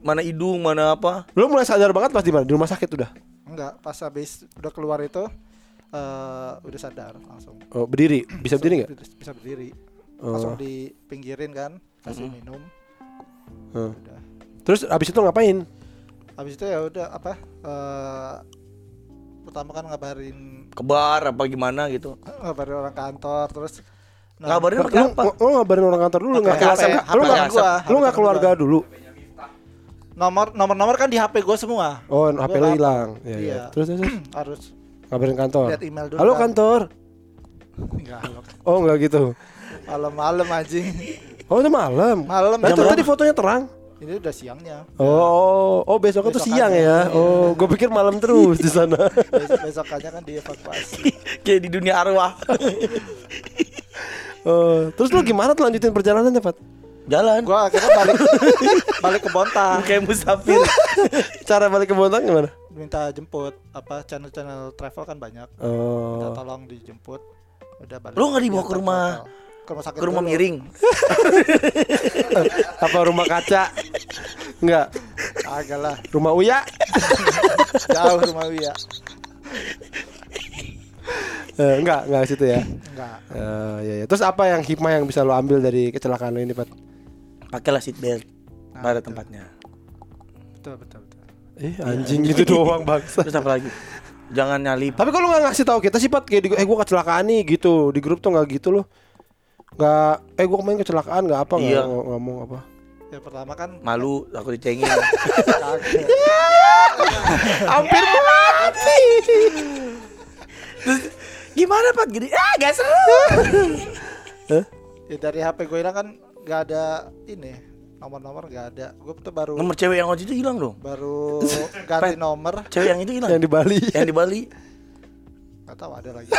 mana hidung mana apa. Lu mulai sadar banget pas di mana? Di rumah sakit udah. Enggak, pas habis udah keluar itu eh udah sadar langsung. Oh, berdiri. Bisa berdiri nggak? Bisa- Bisa berdiri. Oh. Langsung dipinggirin kan, kasih minum. Oh. Udah. Terus abis itu ngapain? Habis itu ya udah apa? eh pertama kan ngabarin Kebar apa gimana gitu. ngabarin orang kantor terus Ngabarin Lu, apa? lu, lu ngabarin orang kantor dulu nggak Pakai keluar, HP, lu HP nggak lu HP nggak keluarga gua. dulu. nomor nomor nomor kan di HP gue semua. Oh, HP Gua lu nggak- hilang. Ya, ya. Iya. Terus, terus, terus Harus ngabarin kantor. lihat email dulu. Halo kan. kantor. Enggak. Oh, enggak gitu. Malam-malam anjing. Oh, itu malam. Malam Nah, itu tadi fotonya terang. Ini udah siangnya. Oh, oh besoknya tuh siang ya. iya. Oh, gue pikir malam terus di sana. Besok besokannya kan dievakuasi. Kayak di dunia arwah. Oh, terus lu gimana tuh lanjutin perjalanannya, Pat? Jalan. gua akhirnya balik balik ke Bontang Kayak musafir. Cara balik ke Bontang gimana? minta jemput apa channel-channel travel kan banyak Oh. minta tolong dijemput udah balik Lu nggak dibawa ke rumah- hotel. Ke rumah sakit Ke rumah dulu. miring. Apa rumah kaca? Enggak. agak lah Rumah Uya? jauh rumah Wia Eh, enggak, enggak situ ya. enggak Eh, ya, ya. Terus apa yang hikmah yang bisa lo ambil dari kecelakaan lo ini, Pat? Pakailah seat belt. Nah, Pada betul. tempatnya. betul betul betul Eh, anjing gitu doang, bangsa. Terus apa lagi? Jangan nyalip. Tapi kalau nggak ngasih tahu kita sih Pat kayak di, eh gua kecelakaan nih gitu di grup tuh nggak gitu loh. Nggak eh gua kemarin kecelakaan nggak apa nggak Iya. ng- ngomong apa. ya pertama kan Malu aku dicengin. Hampir mati. Terus gimana Pak gini? Ah, gak seru. ya dari HP gue hilang kan nggak ada ini nomor-nomor nggak ada gue tuh baru Nomor cewek yang waktu itu hilang dong. baru ganti nomor Cewek yang itu hilang. Yang di Bali. Yang di Bali. Nggak tahu ada lagi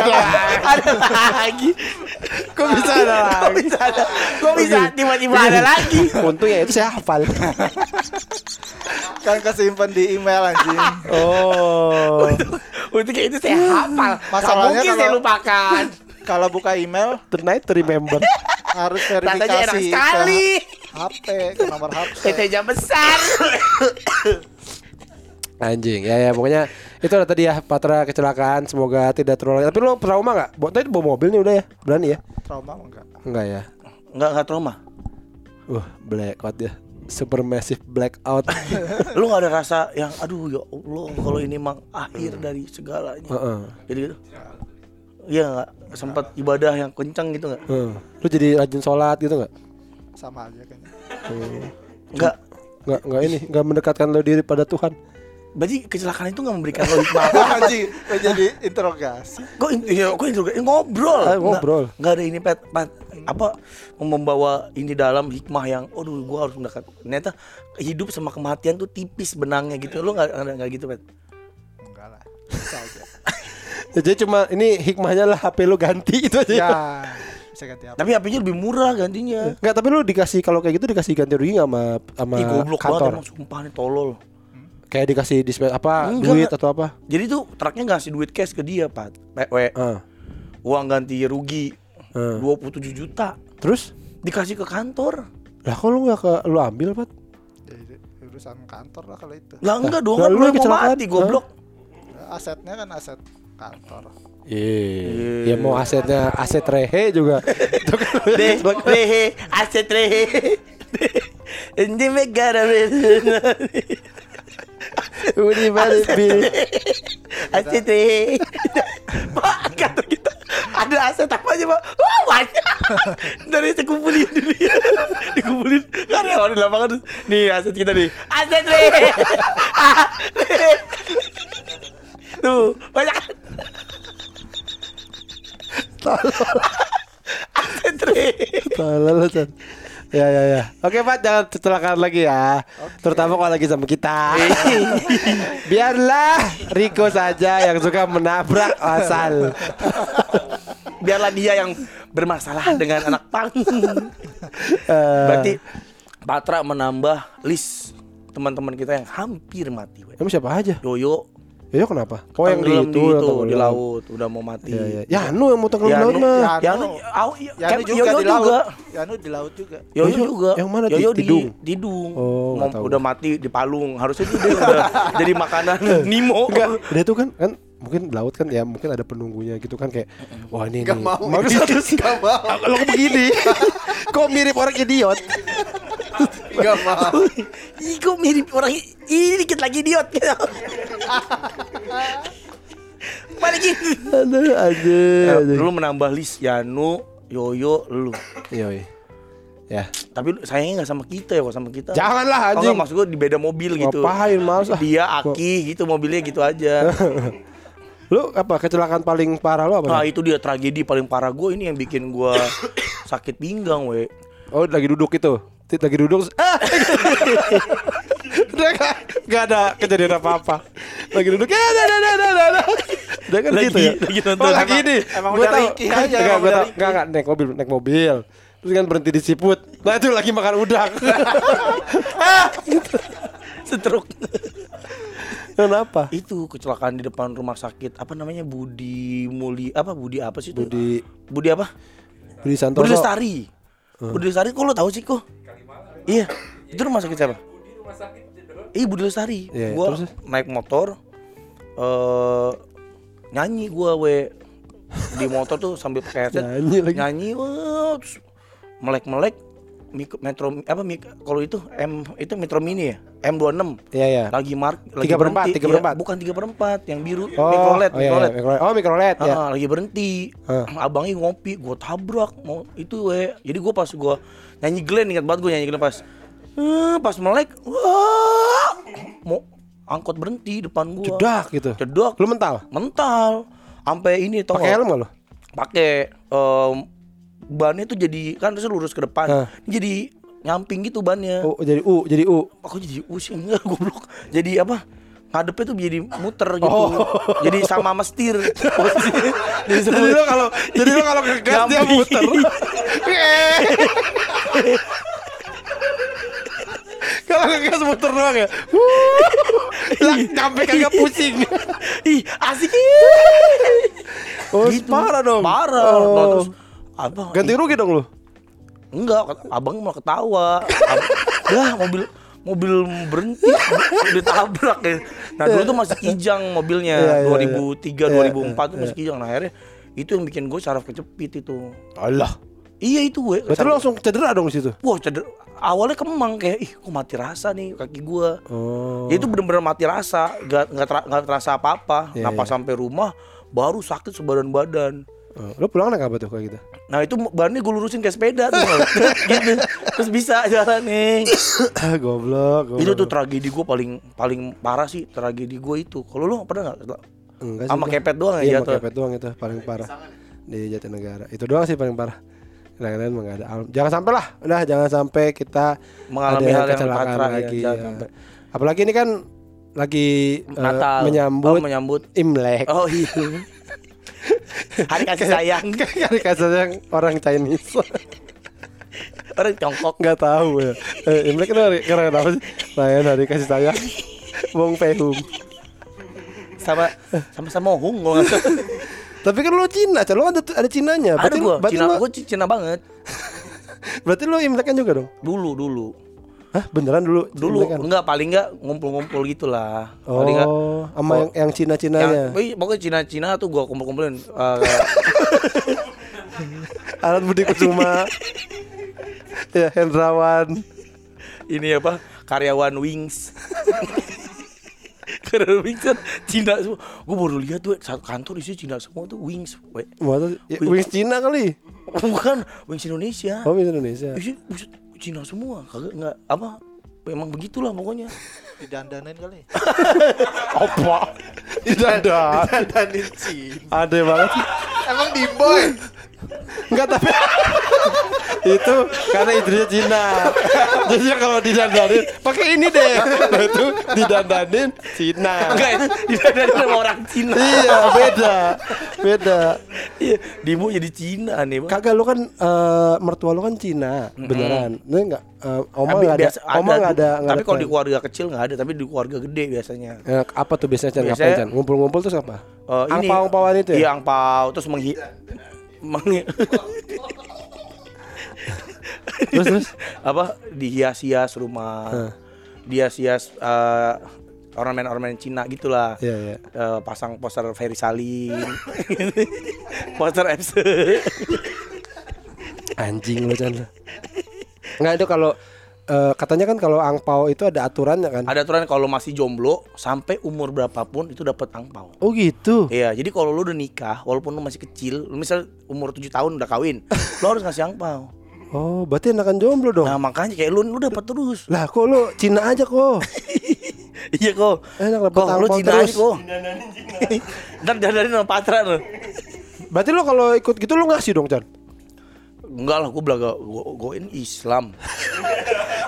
ada lagi. Kok bisa ada Kok bisa ada? Kok bisa tiba-tiba ada lagi? Untungnya itu saya hafal. kan kesimpan di email anjing Oh. Untuk itu saya hafal. Gak Masalahnya mungkin saya lupakan. kalau buka email Tonight to remember. harus Tandanya enak verifikasi sekali. HP ke nomor HP PT-nya besar. Anjing. Ya ya pokoknya itu lah tadi ya Patra kecelakaan semoga tidak terulang. Tapi lo trauma nggak? Bawa tadi bawa mobil nih udah ya. Berani ya? trauma enggak Enggak ya. Enggak enggak trauma. Uh, black out ya. supermassive blackout. lu nggak ada rasa yang aduh ya Allah kalau ini emang akhir dari segalanya Heeh. jadi gitu iya nggak sempat ibadah yang kencang gitu nggak Heeh. Lu jadi rajin sholat gitu nggak? sama aja kayaknya nggak Nggak nggak ini nggak mendekatkan lo diri pada Tuhan. Berarti kecelakaan itu nggak memberikan lo hikmah apa kok jadi interogasi. Kok in- iya, kok intro- eh, ngobrol. Ah, ngobrol. nggak ada ini pet, pet apa membawa ini dalam hikmah yang aduh gua harus mendekat. Ternyata hidup sama kematian tuh tipis benangnya gitu. Lo nggak nggak gitu pet enggak lah. Bisa aja. Ya, Jadi cuma ini hikmahnya lah HP lu ganti itu aja. ya bisa ganti apa tapi HP-nya lebih murah gantinya. Enggak, tapi lu dikasih kalau kayak gitu dikasih ganti rugi nggak sama sama Ih goblok banget kantor? emang sumpah nih tolol Kayak dikasih display apa Enggak, duit atau apa? Jadi tuh truknya ngasih duit cash ke dia, Pak. PW. Ah. Uang ganti rugi Ah. 27 juta. Terus? Dikasih ke kantor. Lah kok lu nggak ke lu ambil, Pat? jadi urusan kantor lah kalau itu Lah enggak dong, kan lu yang mau mati goblok. asetnya kan aset kantor Iya. Ya mau asetnya aset rehe juga. Kecelakaan. rehe, aset rehe. Ini megara Bil. Aset rehe. Pak, kata kita ada aset apa aja, Pak? Wah, banyak. Dari dikumpulin dulu ya. Dikumpulin karyawan di lapangan. Nih aset kita nih. Aset rehe. Tuh, banyak. Aset rehe. Salah lu, Chan. Ya ya ya. Oke, Pat, jangan kecelakaan lagi ya. Terutama kalau lagi sama kita. Biarlah Riko saja yang suka menabrak asal. biarlah dia yang bermasalah dengan anak pang. Eh, Berarti Patra menambah list teman-teman kita yang hampir mati. emang siapa aja? Yoyo Ya kenapa? Oh yang di itu, di, itu, di laut udah mau mati. Ya, ya. Ya, Anu yang mau tenggelam di laut Yanu, mah. Yanu. Yanu, iya, Yanu juga Yoyo di laut juga. Yanu di laut juga Yoyo Yoyo, juga. yang mana? Di Yoyo di Tidung? Tidung. Oh, Mau- nggak tahu. udah mati di palung. Harusnya tuh dia udah jadi makanan Nemo. Enggak, dia tuh kan kan mungkin di laut kan ya mungkin ada penunggunya gitu kan kayak wah ini nih. mau. Nggak mau. Kok begini? kok mirip orang idiot? Gak mau Ih, kok mirip orang ini dikit lagi idiot gitu. Balikin. Aduh, aja. Eh, lu menambah list Yanu, Yoyo, lu. Yoi. Ya. Tapi sayangnya nggak sama kita ya, kok sama kita. Janganlah Oh, anjing. nggak, maksud gue di beda mobil gitu. Ngapain males ah. Dia Aki gitu mobilnya gitu aja. Lu apa kecelakaan paling parah lu apa? Nah itu dia tragedi paling parah gue ini yang bikin gue sakit pinggang we. Oh, lagi duduk itu. Tit lagi duduk. Ah! Udah gak, gak ada kejadian apa-apa. Lagi duduk. Ya, dah, dah, dah, dah, dah. Udah kan Lagi- gitu ya. lagi nonton. Oh, lagi ini. emang tahu. Ricky aja, tahu. Ricky. Enggak, enggak naik mobil, naik mobil. Terus kan berhenti di siput. Nah, itu lagi makan udang. Setruk. Kenapa? itu kecelakaan di depan rumah sakit apa namanya Budi Muli apa Budi apa sih itu? Budi Budi apa? Budi Santoso. Budi Lestari. Budi Lestari kok lo tahu sih kok? Iya. Itu rumah sakit siapa? Iya Budi Lestari. Iya, gua terus? naik motor eh nyanyi gua we di motor tuh sambil pakai headset Nyanyi lagi. nyanyi wah, terus melek-melek mik- metro apa mik, kalau itu M itu Metro Mini ya M26 Iya, iya. lagi mark lagi Tiga per empat, berhenti. tiga per Iya, empat. bukan tiga per empat yang biru Oh, mikrolet oh, iya, mikrolet iya. Oh, mikrolet ya. Ah, lagi berhenti Ah. abangnya ngopi gue tabrak mau itu we jadi gue pas gue nyanyi Glenn ingat banget gue nyanyi Glenn pas eh, pas melek wah mau angkot berhenti depan gue Cedak gitu. cedak Lu mental? mental sampai ini tau Pakai helm lu? pakai em, bannya tuh jadi kan terus lurus ke depan Ah. jadi nyamping gitu bannya Oh, jadi U, jadi U. aku jadi usia enggak goblok jadi apa ngadepnya tuh jadi muter gitu Oh. jadi sama mestir jadi Jadi lu kalau jadi lu kalau ngegas dia muter. Kalau ngegas muter doang ya. Lah sampai kagak pusing. ih asik Oh, Gitu. parah dong. parah Oh. Nah, terus apa Ganti rugi dong lu. enggak abang malah ketawa Ab- lah mobil mobil berhenti ditabrak ya nah dulu tuh masih kijang mobilnya Iya, iya, 2003 2004 tuh masih kijang nah akhirnya itu yang bikin gue saraf kecepit itu Allah. Iya itu gue. Berarti lu langsung cedera dong di situ. Wah ceder awalnya kemang kayak ih kok mati rasa nih kaki gua. Oh. Ya itu bener-bener mati rasa, nggak nggak nggak terasa apa-apa. Iya, nah pas iya. sampai rumah baru sakit sebadan badan. Oh, Lu pulang naik apa tuh kayak gitu? Nah itu bahannya gue lurusin kayak sepeda tuh gitu. Terus bisa jalan nih. goblok, goblok. Itu tuh tragedi gue paling paling parah sih tragedi gue itu. Kalau lu pernah nggak Enggak sih sama kepet doang ya Iya, sama jatuh? kepet doang itu paling parah. Di Jatinegara. Itu doang sih paling parah. Lain-lain mah ada. Jangan sampai lah. Udah jangan sampai kita Mengalami ada hal yang kecelakaan ya, lagi. ya. sampai. Apalagi ini kan lagi eh, Natal menyambut oh, menyambut Imlek. oh iya hari kasih sayang Kali kasarnya yang orang Chinese orang Tiongkok nggak tahu ya. Eh, Imlek itu hari karena apa sih? Lain hari kasih sayang. Wong Pehum. sama sama sama Hung gua. Tapi kan lu Cina, lu ada ada Cinanya. ada Berarti, gua berarti Cina lu, gua Cina banget berarti lu Imlek kan juga dong? dulu dulu Hah, beneran dulu? dulu kan? enggak paling enggak ngumpul-ngumpul gitulah paling enggak Oh, sama yang, yang yang, Cina-Cinanya. wih, pokoknya Cina-Cina tuh gua kumpul-kumpulin Eh, Alat Budi Kusuma. ya, Hendrawan. ini apa karyawan Wings karyawan Wings kan Cina semua gua baru lihat tuh satu kantor isi Cina semua tuh Wings we. Ya. Wings Cina kali. bukan Wings Indonesia Oh, Wings Indonesia. Isi Cina semua kagak enggak apa memang begitulah pokoknya Didandanin kali. Apa? Tidak ada. Dandanin sih. Ada banget sih. Emang di boy. Enggak tapi itu karena istrinya Cina. Jadi kalau didandanin pakai ini deh. Nah, itu didandanin Cina. enggak itu didadarin sama orang Cina Iya, beda. Beda. iya dimu jadi Cina nih Bang. Kagak lu kan eh, mertua lu kan Cina, beneran. Ini enggak eh, oma Tapi enggak ada. biasa Oma enggak ada, tapi ada kalau di keluarga kecil nggak ada tapi di keluarga gede biasanya Eh, apa tuh biasanya Chan? Biasanya- Ngapain Chan? Ngumpul-ngumpul terus apa? Eh, ini Angpau-angpauan itu ya? iya angpau terus menghi menghi Terus terus? Apa? Dihias-hias rumah. Dihias-hias eh, ornamen-ornamen Cina gitulah. Iya, iya. Eh, pasang poster Ferry Salim. Poster FC Anjing lu Chan. Enggak itu kalau eh, katanya kan kalau angpau itu ada aturannya kan? ada aturan kalau masih jomblo sampai umur berapapun itu dapat angpau Oh gitu. Iya, jadi kalau lu udah nikah, walaupun lu masih kecil, lu misal umur 7 tahun udah kawin, lu harus ngasih angpau. Oh, berarti enakan jomblo dong. Nah, makanya kayak lu lu dapat terus. Lah kok lu Cina aja kok. iya kok. Enak dapat Kok lu angpau Cina terus. aja kok. Ntar dandanin sama Patra lu. Berarti lu kalau ikut gitu lu ngasih dong, Chan? Enggak lah, gua belaga gua, gua ini Islam.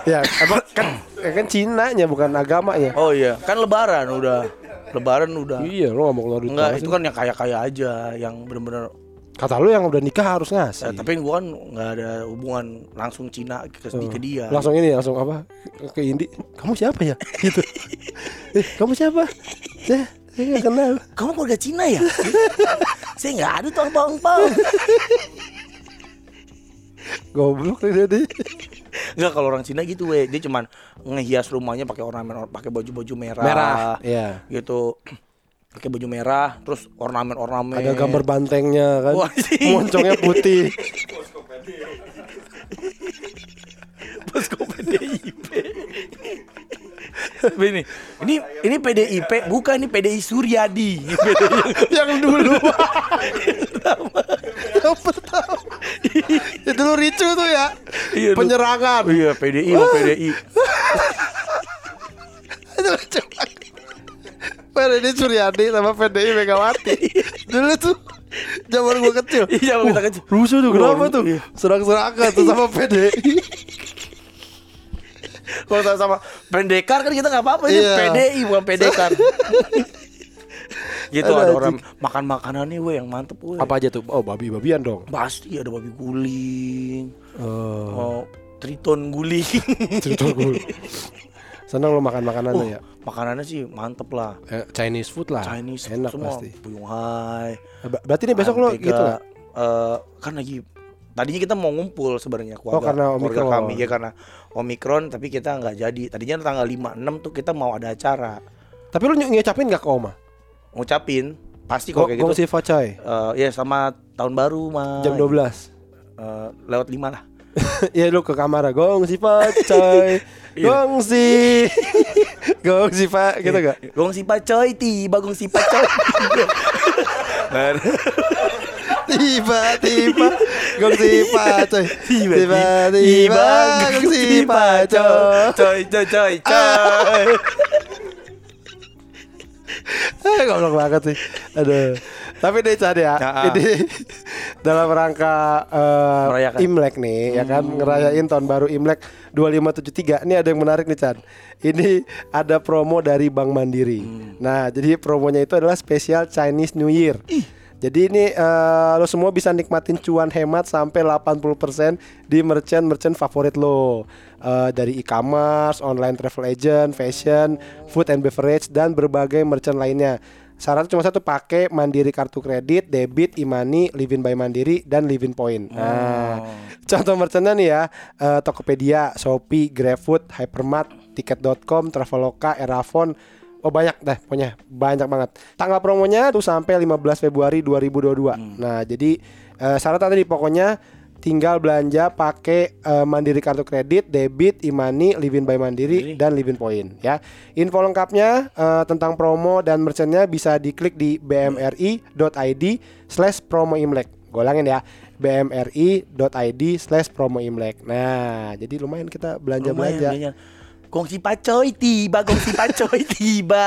Ya, emang kan ya kan Cinanya bukan agamanya. Oh iya, kan lebaran udah. Lebaran udah. Iya, lu gak mau keluar duit Enggak, itu kan yang kaya-kaya aja, yang bener-bener Kata lu yang udah nikah harus ngasih. Eh, tapi gua kan nggak ada hubungan langsung Cina ke, ke dia. Langsung ini langsung apa? Ke Indi. Kamu siapa ya? Gitu. eh, kamu siapa? Saya saya kenal. Kamu keluarga Cina ya? Saya nggak ada tuh angpau-angpau. Goblok nih dia. Enggak kalau orang Cina gitu weh, dia cuman ngehias rumahnya pakai ornamen pakai baju-baju merah. Merah. Iya. Gitu. Pakai baju merah, terus ornamen-ornamen. Ada gambar bantengnya kan. Wah. Moncongnya putih. Posko PDIP. ini, ini ini PDIP bukan ini PDI Suryadi. yang dulu. yang pertama. Itu dulu ricu tuh ya. Iya. Penyerangan. iya, PDI mau PDI. Itu lucu. PDI Suryadi sama PDI Megawati. Dulu tuh zaman gua kecil. Iya, zaman kita kecil. Rusuh tuh kenapa Wah, tuh? iya. Serang-serangan tuh sama PDI. Kalau sama- sama pendekar kan kita nggak apa-apa ini Iya. PDI bukan pendekar. Gitu ada orang makan makanannya weh yang mantep weh. Apa aja tuh? Oh, babi-babian dong. Pasti ada babi guling, Oh, oh, triton guling. cerita gue. Senang lo makan makanannya ya? Makanannya sih mantep lah. Eh, Chinese food lah. Chinese Ah, Enak semua, pasti. Buyung Hai. Ber- Berarti nih besok lo gitu lah. Eh, kan lagi tadinya kita mau ngumpul sebenarnya keluarga, Oh, karena keluarga Omikron. kami ya karena Omikron tapi kita nggak jadi. Tadinya tanggal 5 6 tuh kita mau ada acara Tapi lo ny- ngucapin gak ke Oma? Ngucapin pasti kalau kayak gitu. Gong si Facai Eh, ya sama tahun baru mah. jam 12. eh, lewat lima lah. ya lu ke kamar gong si pacoy gong si gong si pak gitu gak Gong si pacoy tiba gong si pacoy. Tiba tiba gong si pacoy tiba tiba tiba gong si pacoy coy coy coy coy. Eh, goblok banget sih. Aduh. Tapi deh Chan ya, Ah, ah. ini dalam rangka Merayakan. Imlek nih, ya kan ngerayain tahun baru Imlek 2573. Ini ada yang menarik nih Chan. Ini ada promo dari Bank Mandiri. Nah, jadi promonya itu adalah spesial Chinese New Year. Jadi ini eh, lo semua bisa nikmatin cuan hemat sampai 80% di merchant-merchant favorit lo. Eh, dari e-commerce, online travel agent, fashion, food and beverage dan berbagai merchant lainnya. Syaratnya cuma satu pakai Mandiri kartu kredit, debit, e-money, Livin by Mandiri dan Livin Point. Nah, contoh merchantnya nih ya, eh, Tokopedia, Shopee, GrabFood, Hypermart, Tiket.com, Traveloka, Erafon, Oh banyak dah pokoknya banyak banget. Tanggal promonya tuh sampai 15 Februari 2022. Nah, jadi eh, syarat tadi pokoknya tinggal belanja pakai eh, Mandiri kartu kredit, debit, e-money, Livin by Mandiri dan Livin Point ya. Info lengkapnya eh, tentang promo dan merchantnya bisa diklik di bmri.id slash promo imlek. Gue ulangin ya bmri.id slash promo imlek. Nah, jadi lumayan kita belanja-belanja. Lumayan, lumayan. Gong si pacoy tiba, gong si pacoy tiba.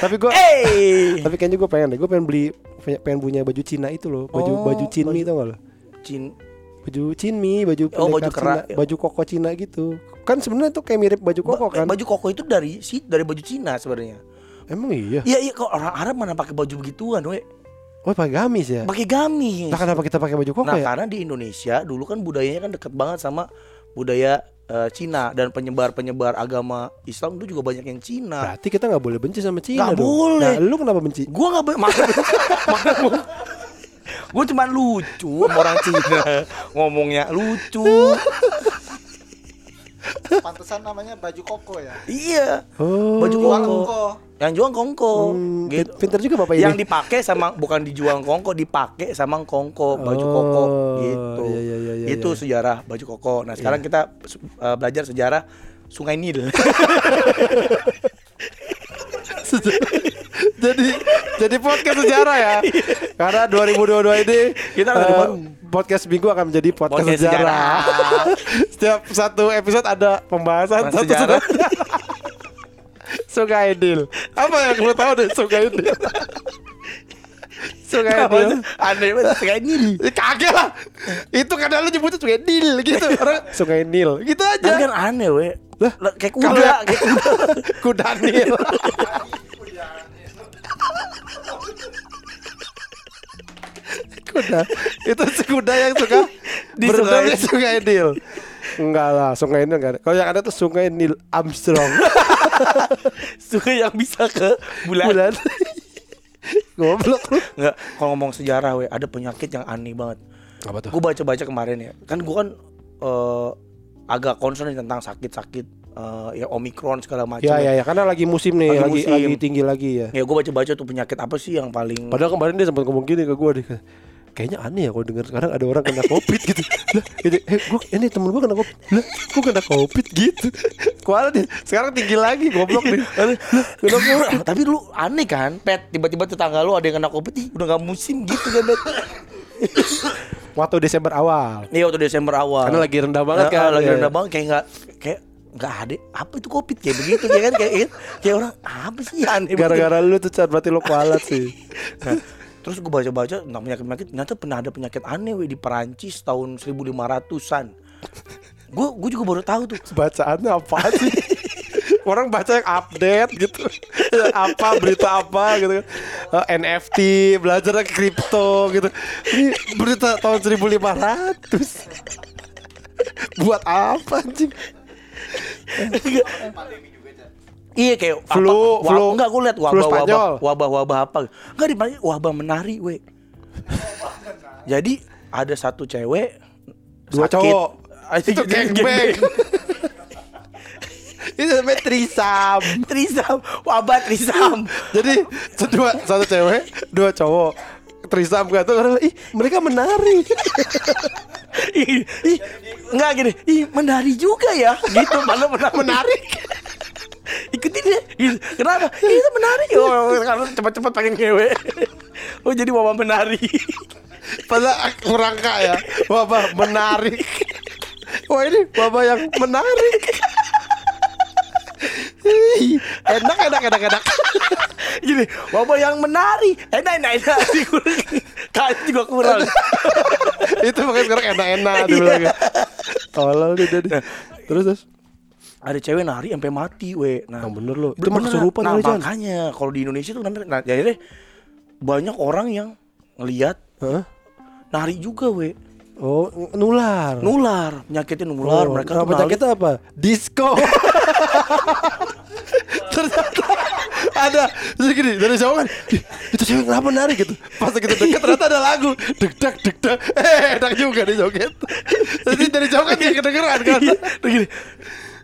Tapi gue Eh, Tapi kayaknya gue pengen deh, gue pengen beli pengen- punya baju Cina itu loh, baju Oh, baju Cinmi baju- tau gak lo? Cin, Baju Cinmi, baju Oh, baju Cina, baju koko Cina gitu. Kan sebenarnya tuh kayak mirip baju koko kan? baju koko itu dari si dari baju Cina sebenarnya. Emang iya. Iya iya kok orang Arab mana pakai baju begituan, we. Oh, pakai gamis ya. Pakai gamis. Nah, kenapa kita pakai baju koko Nah, ya? karena di Indonesia dulu kan budayanya kan deket banget sama budaya eh, Cina dan penyebar-penyebar agama Islam itu juga banyak yang Cina. Berarti kita nggak boleh benci sama Cina Nggak dong. boleh. Nah, lu kenapa benci? Gua nggak gua Gue cuma lucu sama orang Cina ngomongnya lucu. Pantesan namanya baju koko ya. iya. Oh. Baju koko. koko. Yang jual kongko. Hmm, gitu. Pinter juga Bapak Yang ini. dipakai sama bukan dijual kongko, dipakai sama kongko baju koko Oh, gitu. iya, iya, iya, iya, itu iya. sejarah baju koko. Nah, sekarang kita uh, belajar sejarah Sungai Nil. jadi jadi podcast sejarah ya. Karena 2022 ini Kita baru. podcast minggu akan menjadi podcast, Podcast sejarah. Setiap satu episode ada pembahasan satu sejarah. sejarah. Sungai Nil. Apa yang lu tahu deh Sungai Nil? Sungai Nil. Aneh banget Sungai Nil. Kagak lah. Itu kadang lu nyebutnya Sungai Nil gitu. Orang Sungai Nil gitu Tapi aja. kan aneh we. Lah, kayak kuda, ya- kayak kuda. Kuda Nil. Kuda itu kuda yang suka Di sungai. di sungai Nil enggak lah sungai Nil enggak ada kalau yang ada tuh sungai Nil Armstrong Sungai yang bisa ke bulan. bulan goblok lu Enggak, kalau ngomong sejarah we, ada penyakit yang aneh banget. apa tuh Gue baca-baca kemarin ya. Kan gue kan eh, agak concern tentang sakit-sakit eh, ya omikron segala macam. ya ya ya karena lagi musim nih Lagi lagi musim. lagi tinggi lagi ya Ya gue baca-baca tuh penyakit apa sih yang paling padahal kemarin dia sempat ngomong gini ke gue deh kayaknya aneh ya kalau dengar sekarang ada orang kena covid gitu lah gitu eh gua, ini temen gue kena covid lah gue kena covid gitu kuala dia sekarang tinggi lagi goblok nih kena covid Tapi lu aneh kan, Pet, tiba-tiba tetangga lu ada yang kena covid, ih, udah gak musim gitu kan, Pet. waktu Desember awal Iya waktu Desember awal. Karena lagi rendah banget Nah, kan, Lagi iya. rendah banget kayak nggak kayak nggak ada. Apa itu covid? Kayak begitu ya kan? Kayak kayak, kayak orang apa sih? Aneh gara-gara lu tuh cat berarti lu kualat sih. Nah, terus gue baca-baca tentang penyakit-penyakit ternyata pernah ada penyakit aneh weh di Perancis tahun 1500-an. Gue gue juga baru tahu tuh. bacaannya apa sih? Orang baca yang update gitu. Apa berita apa gitu kan. Eh, NFT belajar kripto gitu. Ini berita tahun 1500 buat apa anjing Iya kayak Flu, apa, flu. wab- enggak gue liat wabah wabah Spanyol. wabah wabah apa. Enggak di Perancis wabah menari we. Jadi ada satu cewek dua sakit. cowok. Ah, itu gangbang itu namanya trisam. Trisam. Wabah trisam. Jadi dua satu cewek dua cowok. Trisam kan tuh ih mereka menari Ih, ih, enggak gini. Ih, menari juga ya. Gitu malah menarik. menarik. Ikutin dia. Gitu. Kenapa? Ih, itu menarik. Oh, karena cepat-cepat pengen ngewe. Oh, jadi mama menari. Padahal merangka ya Wabah menarik Wah ini wabah yang menarik Enak enak enak enak Gini, mama yang menari. Enak, enak, enak. Kain juga kurang. Itu makanya sekarang enak-enak dibilangnya Tolol dia tadi Terus terus Ada cewek nari sampai mati, we. Nah, Yang bener lo Itu Bener. kesurupan nah, makanya kalau di Indonesia tuh nanti nah, jadi banyak orang yang ngelihat Hah? nari juga we Oh nular. Nular. Penyakitnya nular Oh, mereka nari- penyakitnya apa? Disco. Ternyata ada Terus gini dari jauh kan? "Ih, Itu cewek kenapa nari? gitu. Pas kita deket ternyata ada lagu. Deg dak deg dak Eh enak juga nih joget. Jadi dari jauh kan dia kedengeran kan? Iya, gini.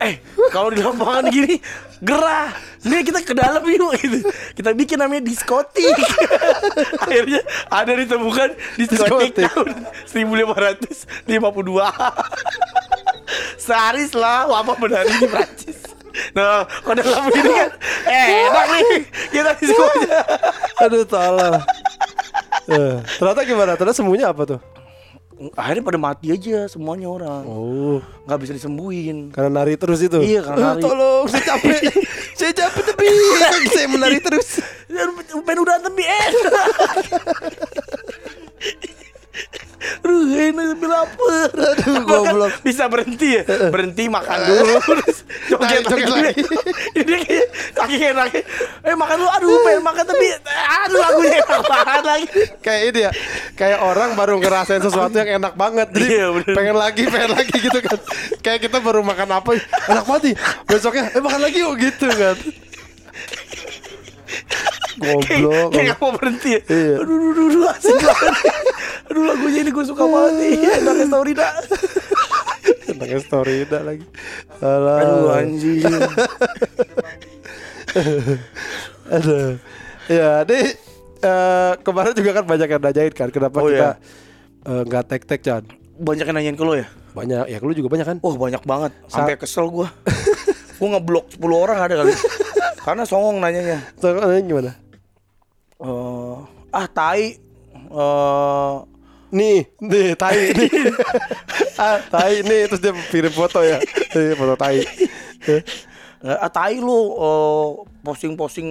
Eh, kalau di lapangan gini gerah. Nih kita ke dalam yuk gitu. Kita bikin namanya diskotik. Akhirnya ada ditemukan diskotik Diskotik. tahun 1552. Sehari setelah wabah menari di Prancis. Nah, kalau dalam ini kan eh, enak nih kita diskotik. Aduh salah Eh, Ternyata gimana? Ternyata semuanya apa tuh? Akhirnya pada mati aja semuanya orang. Oh nggak bisa disembuhin. Karena nari terus itu Iya, karena Eh, nari. Tolong saya capek Saya capek tapi Saya menari terus Pengen udah tapi eh. Aduh enak tapi lapar. Aduh, goblok. Bisa berhenti ya? Berhenti makan dulu. Terus joget lagi. lagi. Ini kayak kaki enak Eh makan dulu. Aduh pengen makan tapi Aduh lagunya enak banget lagi. Kayak ini ya kayak orang baru ngerasain sesuatu yang enak banget. Jadi Iya, bener. pengen lagi pengen lagi gitu kan. Kayak kita baru makan apa enak banget nih besoknya eh makan lagi yuk gitu kan goblok Kayak gak mau berhenti ya. Iya. Aduh aduh aduh, aduh asik banget. Aduh lagunya ini gue suka banget nih. Enaknya story dah tentang story dah lagi. Alah. Aduh anjing. Aduh. Ya deh eh, kemarin juga kan banyak yang nanyain kan kenapa Oh, kita iya. eh, nggak tek tek Chan? Banyak yang nanyain ke lo ya? Banyak. Ya lu juga banyak kan? Wah banyak banget. Sampai kesel gue Gue ngeblok 10 orang ada kali Karena songong nanyanya Soalnya gimana eh Ah tai eh Nih, nih, tai nih. ah, tai nih terus dia kirim foto ya. Nih, foto tai. Eh, Ah tai lu eh, Posting-posting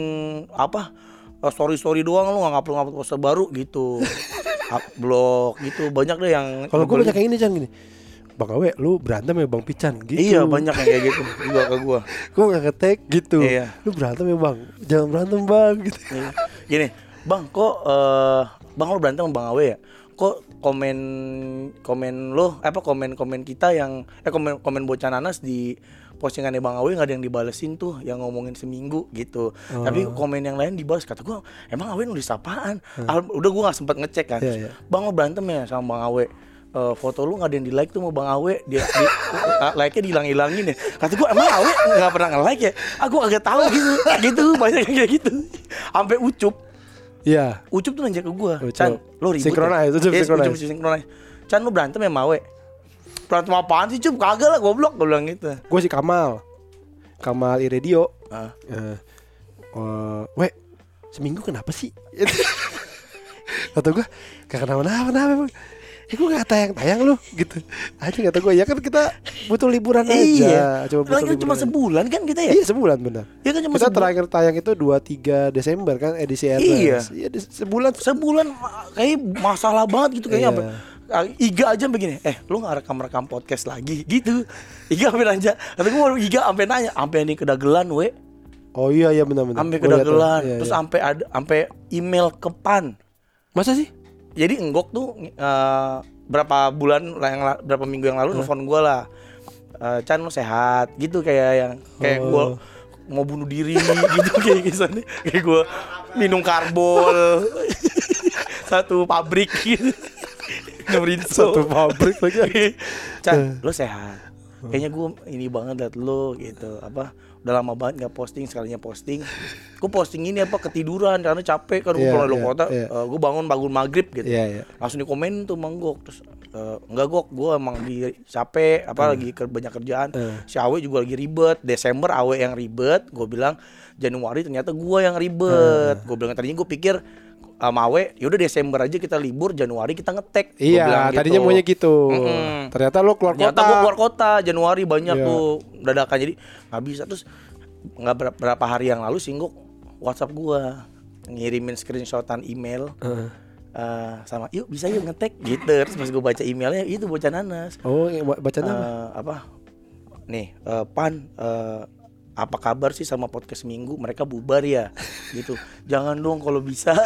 Apa Story-story doang lu gak ngupload-ngupload poster baru gitu Upload gitu Banyak deh yang Kalau gue banyak yang ini Chan gini. Bang Awe, lu berantem ya Bang Pican gitu. Iya banyak yang kayak gitu Juga ke gue Gue gak ngetek gitu. Iya. Lu berantem ya Bang. Jangan berantem Bang gitu. Iya. Gini, Bang, kok eh Bang lo berantem sama Bang Awe ya? Kok komen komen lo apa komen komen kita yang eh komen komen bocah nanas di postingannya Bang Awe nggak ada yang dibalesin tuh yang ngomongin seminggu gitu. Tapi komen yang lain dibalas kata gua, emang Awe nulis apaan? Ah, udah gua nggak sempet ngecek kan. Iya, iya. Bang lo berantem ya sama Bang Awe. Eh, foto lu nggak ada yang di like tuh sama Bang Awe dia, di, like nya dihilang-hilangin ya kata gua emang Awe nggak pernah nge like ya aku agak tahu gitu gitu banyak yang kayak gitu sampai ucup Iya. Ucup tuh nanya ke gue. Chan lo ribut Synchronize, ya? Ucup Yes, synchronize. Ucup synchronize Chan lo berantem ya Mawe Berantem apaan sih Cup? Kagak lah goblok Gue bilang gitu Gue si Kamal. Kamal Iradio. ah. Eh, eh, we, seminggu kenapa sih? Kata gue, gak kenapa-napa, kenapa emang? Eh gue gak tayang-tayang lu gitu. Aja kata gue, ya kan kita butuh liburan aja Iya Cuma butuh Lagi liburan cuma aja. sebulan kan kita ya? Iya sebulan benar. Iya kan cuma Kita sebulan. terakhir tayang itu 2-3 Desember kan edisi Ernest Iya. Iya di- sebulan. Sebulan Kayak masalah banget gitu Kayaknya Iya. sampai ah, Iga aja begini Eh lu gak rekam-rekam podcast lagi? Gitu. Iga sampai nanya. Kata gue Iga sampai nanya Sampai ini kedagelan we. Oh iya iya benar-benar Sampai Gua liat tuh. kedagelan. Iya, Terus iya. sampai ada Sampai email ke PAN. Masa sih? Jadi enggok tuh eh, berapa bulan lah yang berapa minggu yang lalu nelfon gue lah Eh, Chan lu sehat? Gitu kayak yang kayak gue Oh. mau bunuh diri gitu kayak kesannya kayak gue minum karbol satu pabrik gitu. Satu pabrik lagi. Chan lu sehat? Kayaknya gue ini banget liat lu gitu. Apa udah lama banget nggak posting sekalinya posting. Gue posting ini apa ketiduran karena capek kan gue Iya, pulang iya, kota iya. gue bangun bangun maghrib gitu. Iya iya. Langsung dikomen tuh manggok terus eh, enggak gok gue emang di capek apa lagi ke, banyak kerjaan. Si Awe juga lagi ribet Desember Awe yang ribet gue bilang Januari ternyata gue yang ribet. Gue bilang tadinya gue pikir sama Awe yaudah Desember aja kita libur Januari kita ngetek Iya, tadinya maunya gitu. Mm-mm. Ternyata lo keluar Ternyata kota. gue keluar kota Januari banyak Iya. tuh dadakan jadi nggak bisa terus nggak ber- berapa hari yang lalu singguk WhatsApp gua ngirimin screenshotan email Heeh. eh, sama yuk bisa yuk ngetek gitu terus pas gue baca emailnya itu bocah nanas Oh, ba- baca. Eh, apa nih eh, pan eh, apa kabar sih sama podcast minggu mereka bubar ya gitu jangan dong kalau bisa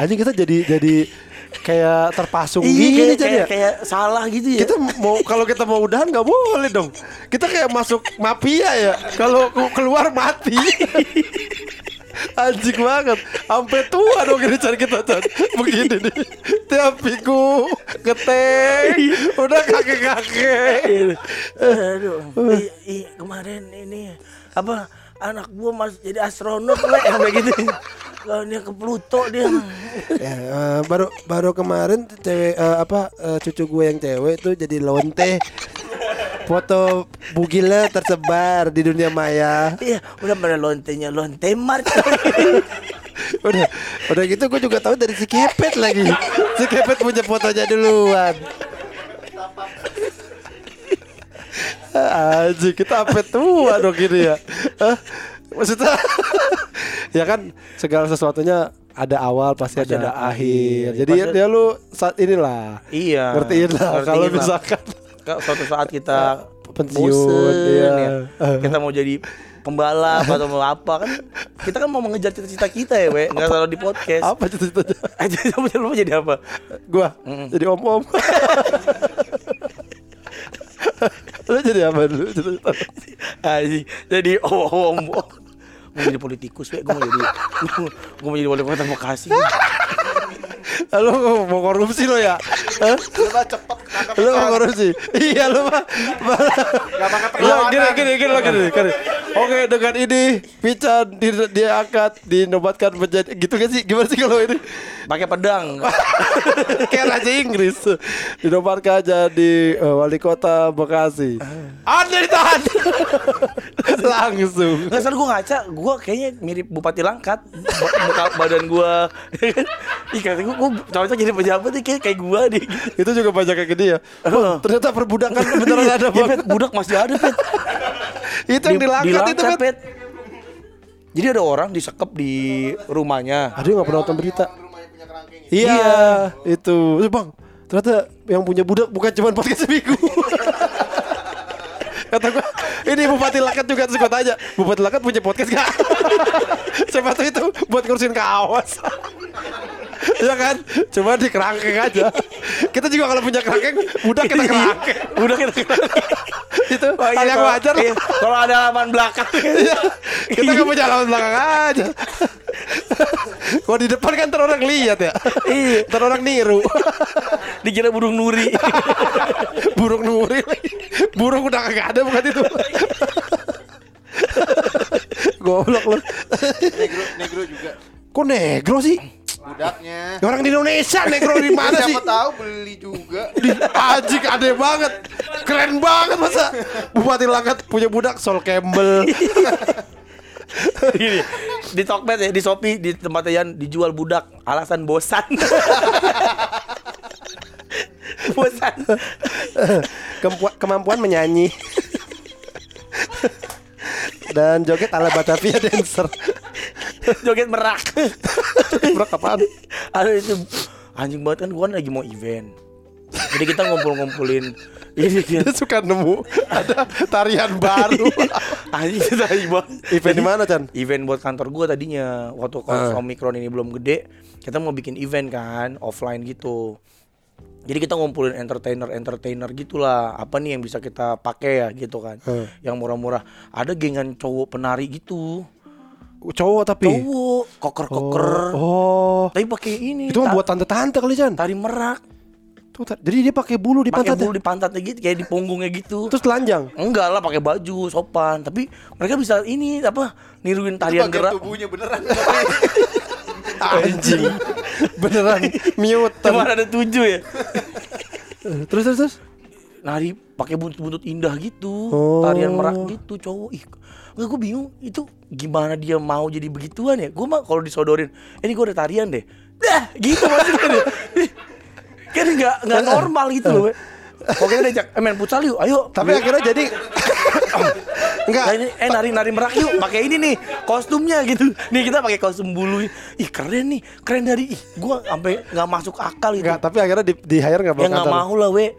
Anjing kita jadi jadi kayak terpasung iya gini kayak, Chan, kayak, ya. kayak salah gitu ya Kita mau kalau kita mau udahan nggak boleh dong. Kita kayak masuk mafia ya. Kalau keluar mati. Anjing banget. Sampai tua dong ini cari kita Chan. Begini nih. Tiap minggu ngeteng. Udah kakek-kakek. Aduh, i, i- kemarin ini apa anak gua mas jadi astronot le sampai gitu. Kalau dia ke Pluto dia. Ya, eh, baru baru kemarin cewek eh, apa eh, cucu gue yang cewek itu jadi lonte. Foto bugilnya tersebar di dunia maya. Iya, udah pada lontenya lonte mart. udah udah gitu gue juga tahu dari si kepet lagi si kepet punya fotonya duluan Aji kita sampai tua dong gini ya? Maksudnya ya kan segala sesuatunya ada awal pasti, Pasti ada, ada akhir akhir. jadi Pasti- ya lu saat inilah iya. ngertiin lah kalau misalkan suatu saat kita Pensiun, bosen, iya. ya, kita mau jadi pembalap atau mau apa kan kita kan mau mengejar cita-cita kita ya we nggak selalu di podcast apa cita-citanya aja kamu lu mau jadi apa gua Mm. jadi om om lu jadi apa dulu cita-cita jadi oh, oh, oh. Mau jadi politikus gue mau jadi gue mau jadi wali kota Bekasi Lu mau korupsi lo ya? Coba cepet Lu mau korupsi? Iya lu mah. Gak pakai gini gini gini lo gini, gini. Oke dengan ini Pican di, dia angkat dinobatkan menjadi gitu kan sih? Gimana sih kalau ini? pakai pedang. Kayak Raja Inggris. Dinobatkan jadi eh, wali kota Bekasi. Anda ditahan Langsung. Nggak salah gue ngaca. Gue kayaknya mirip Bupati Langkat. Badan gue ih kata gue gue cocok jadi pejabat nih kayak kayak gue nih. Itu juga banyak kayak gini ya. Wah, Ternyata perbudakan beneran ada Iya, Bang. Pet, budak masih ada pet Itu yang dilangkat itu Langkat, Pet. Pet. Jadi ada orang disekep di rumahnya Aduh gak pernah nonton berita Rumahnya punya kerangkeng. Iya, itu. Eh, Bang, ternyata yang punya budak bukan cuma podcast seminggu. Kata gua, ini Bupati Lakat juga terus gua tanya, Bupati Lakat punya podcast gak? Siapa tuh itu buat ngurusin kawas. Ya kan? Cuma di kerangkeng aja. Kita juga kalau punya kerangkeng, budak kita kerangkeng. Budak kita itu Oh, iya, hal yang kalau- wajar iya, Kalau ada halaman belakang Iya, kita nggak punya lawan belakang aja. Kalau di depan kan ntar orang lihat ya. Iya. Ntar orang niru. Dikira burung nuri Burung nuri. Burung udah kagak ada bukan itu. Goblok lu. Negro, negro juga. Kok negro sih? Budaknya. Orang di Indonesia negro di mana sih? Siapa tahu beli juga. Di Ajik aneh banget. Keren banget masa. Bupati Langkat punya budak Sol Campbell. Gini, di Tokped ya, di Shopee, di tempat yang dijual budak alasan bosan. bosan. Kempu- kemampuan menyanyi. Dan joget ala Batavia dancer. Joget merak. Bro apaan? Aduh itu anjing banget kan gua kan lagi mau event. Jadi kita ngumpul-ngumpulin ini Dia kan. suka nemu ada tarian baru. Anjing tadi banget. Event di mana, Chan? Event buat kantor gua tadinya waktu Ah. Omikron ini belum gede, kita mau bikin event kan offline gitu. Jadi kita ngumpulin entertainer-entertainer gitulah. Apa nih yang bisa kita pakai ya gitu kan. Hmm. Yang murah-murah. Ada gengan cowok penari gitu. Cowok tapi. Cowok, koker-koker. Oh. Tapi pakai ini. Itu mah ta- buat tante-tante kali, Chan. tari merak. Tuh, ta- jadi dia pakai bulu di Pakai pantatnya. bulu di pantatnya gitu, kayak di punggungnya gitu. Terus telanjang. Enggak lah pakai baju sopan, tapi mereka bisa ini apa niruin tarian gerak. tubuhnya beneran. Anjing. Beneran mute. Cuma ada tujuh ya. Terus terus terus. Nari pakai buntut-buntut indah gitu, Oh. tarian merak gitu cowok. Ih, nggak gue bingung itu gimana dia mau jadi begituan ya? Gue mah kalau disodorin, "Eh, ini gue ada tarian deh. Dah, gitu maksudnya. Kan nggak nggak normal gitu loh. Pokoknya diajak, eh main futsal yuk, ayo. Tapi akhirnya jadi enggak Nah, ini, eh nari nari merak yuk pakai ini nih kostumnya gitu nih kita pakai kostum bulu ih keren nih keren dari ih gua sampai nggak masuk akal gitu enggak, tapi akhirnya di, di hire enggak ya nggak mau lah we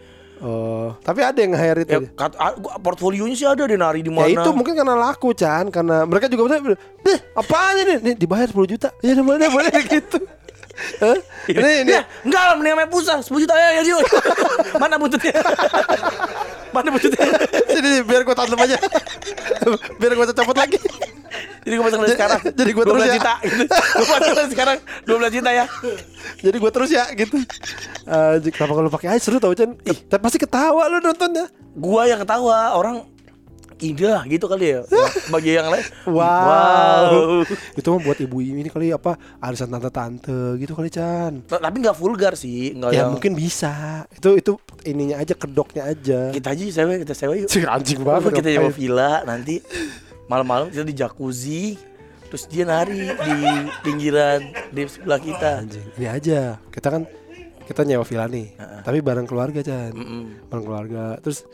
Oh, tapi ada yang hire itu. ya kat, gua- portfolionya sih ada deh nari di Ya mana. itu mungkin karena laku Chan. Karena mereka juga bener Eh apaan ini? Nih dibayar 10 juta. Ya boleh boleh gitu Hah? Ini ini Ya, enggak lah mendingan main pusat 10 juta ya ya. Mana buntutnya? Mana buntutnya? Sini biar gue tanam aja Biar gue copot lagi Jadi gue pasang dari sekarang. Jadi gua terus 12 ya. juta gitu. Gue pasang dari sekarang 12 juta ya. Jadi gue terus ya gitu Anjing, Kenapa kalau pakai aja seru tau Chan Tapi pasti ketawa lu nontonnya Gua yang ketawa, orang indah gitu kali ya. Bagi yang lain. Wow. Wow. Itu mah buat ibu ini kali apa Arisan tante-tante gitu kali Chan Tapi nggak vulgar sih, nggak Ya yang mungkin bisa Itu itu ininya aja kedoknya aja kita aja sewa kita sewa yuk. Cih, anjing banget kita ngapain. villa nanti malam-malam kita di jacuzzi terus dia nari di pinggiran di sebelah kita. Anjing, ini aja. Kita kan kita nyewa villa nih. Tapi bareng keluarga, Chan. Mm-mm. Bareng keluarga. Terus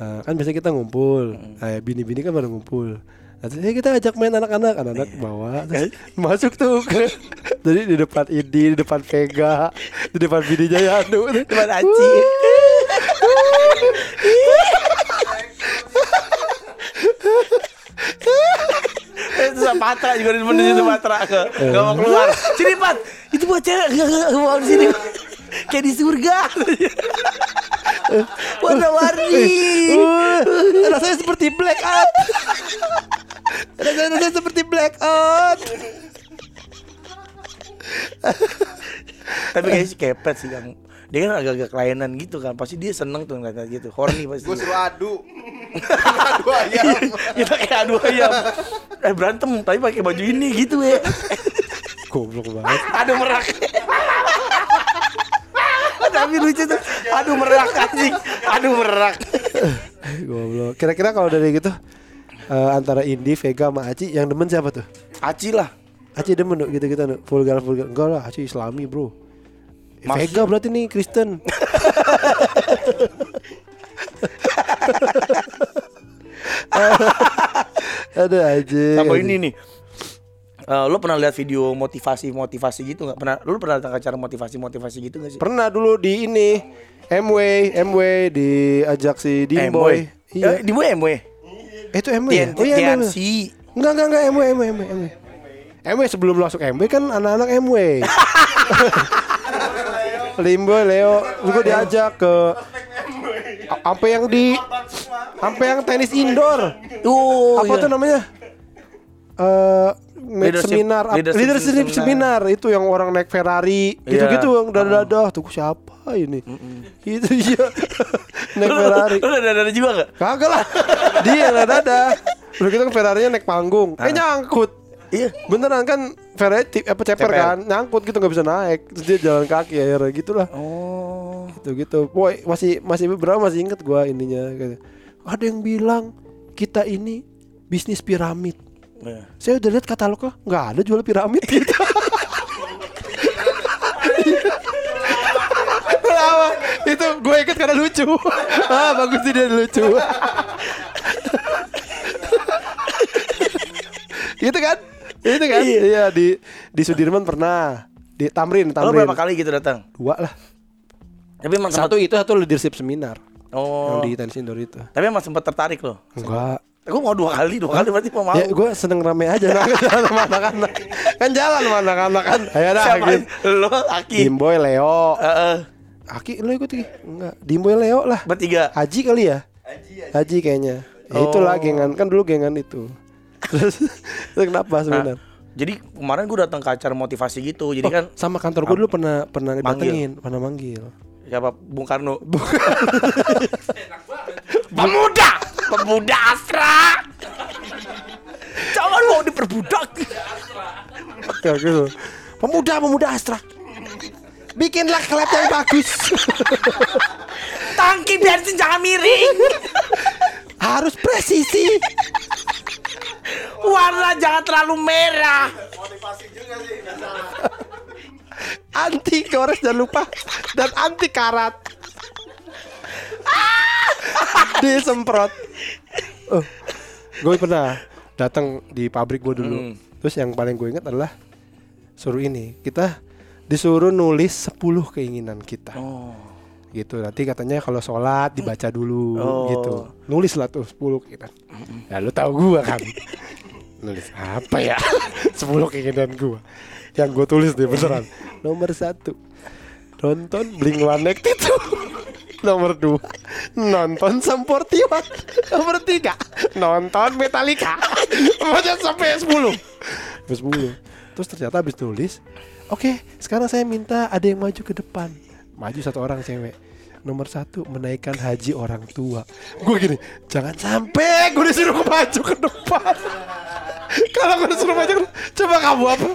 eh, kan biasanya kita ngumpul. Eh, bini-bini kan bareng ngumpul. Terus, "Eh, kita ajak main anak-anak, anak-anak bawa terus masuk tuh ke jadi di depan Idi, di depan Vega, di depan bininya Yanu. Depan Aci. Itu Patra juga di depan di situ Patra ke nggak mau keluar. Sini Pat, itu buat cewek nggak nggak mau di sini. Kayak di surga. Warna-warni. Uh, rasanya seperti blackout. rasanya, rasanya seperti blackout. Tapi kayaknya sih kepet sih yang dia kan agak-agak kelainan gitu kan pasti dia seneng tuh ngeliat gitu horny pasti Gue suruh adu. adu ayam. kita kayak adu ayam eh berantem tapi pakai baju ini gitu ya Goblok banget. Aduh merak. Tapi lucu tuh. Aduh merak anjing. Aduh merak. Goblok. Kira-kira kalau dari gitu eh, antara Indi, Vega sama Aci yang demen siapa tuh? Aci lah. Aci demen tuh gitu-gitu tuh. Vulgar vulgar. Enggak lah, Aci Islami, Bro. Eh, Mas- Vega berarti nih Kristen. Ada aja. Sama ini nih. Eh, lo pernah lihat video motivasi-motivasi gitu nggak? Pernah? Lo pernah datang ke acara motivasi-motivasi gitu nggak sih? Pernah dulu di ini MW, MW diajak si Dimboy. Iya. Eh, di MW. Itu MW. ya? Oh iya MW. Enggak, enggak, enggak, MW, MW, MW, MW. MW sebelum masuk MW kan anak-anak MW. Limboy, Leo, juga diajak ke apa yang di apa yang tenis indoor. Oh, apa iya. tuh namanya? Eh Leadership- seminar leadership leadership, seminar. seminar. itu yang orang naik Ferrari gitu-gitu Iya. yang dadah-dadah tuh siapa ini itu iya naik Ferrari Lo ada ada juga nggak? Kagak lah. Dia yang dadah. Udah gitu kan Ferrari-nya naik panggung. Eh nyangkut. Iya. Beneran kan Ferrari tip, apa ceper, kan nyangkut gitu nggak bisa naik terus dia jalan kaki akhirnya gitu lah Oh. gitu gitu boy masih masih berapa masih inget gua ininya ada yang bilang kita ini bisnis piramid Iya. saya udah lihat katalognya nggak ada jual piramid. Gitu itu gue ikut karena lucu. Ah bagus sih dia lucu. Gitu kan? Itu kan? Iya. Di di Sudirman pernah. Di Tamrin Lo Tamrin. berapa kali gitu datang? dua lah. Tapi emang satu itu satu leadership seminar. Oh. yang di indoor itu. Tapi emang sempat tertarik lo. enggak Gue mau dua kali, dua kali berarti mau mau. Ya gue seneng rame aja nah, jalan sama anak-anak Kan jalan sama anak-anak kan Ayo dah Siapa? gitu. Lo, Aki. Dimboy Leo Heeh. Aki lo ikut Ki? Enggak Dimboy Leo lah bertiga. Haji kali ya Haji kayaknya Ya itulah Oh. gengan Kan dulu gengan itu Terus kenapa sebenarnya Nah, jadi kemarin gue datang ke acara motivasi gitu. Jadi Oh, kan sama kantor gue dulu pernah pernah Manggil. datengin, pernah manggil. siapa Bung Karno? Pemuda, pemuda Astra. Jangan mau diperbudak. Gitu. Pemuda, pemuda Astra. bikinlah klep yang bagus. Tangki bensin jangan miring. Harus presisi. Warna jangan terlalu merah. Anti gores jangan lupa dan anti karat. Disemprot. Oh, gue pernah datang di pabrik gue dulu. Hmm. Terus yang paling gue ingat adalah suruh ini kita disuruh nulis 10 keinginan kita. Oh. gitu nanti katanya kalau sholat dibaca dulu Oh. gitu nulis lah tuh 10 keinginan ya lu tahu gua kan nulis apa ya 10 keinginan gua yang gue tulis deh beneran nomor satu nonton Blink One itu nomor dua. Nonton Samportiwan nomor tiga. Nonton Metallica. Macam sampai 10 sampai 10 terus ternyata habis nulis oke sekarang saya minta ada yang maju ke depan. Maju satu orang cewek. Nomor satu menaikkan haji orang tua. Gue gini jangan sampai gue disuruh maju ke depan. Kalau gue disuruh maju coba kamu apa?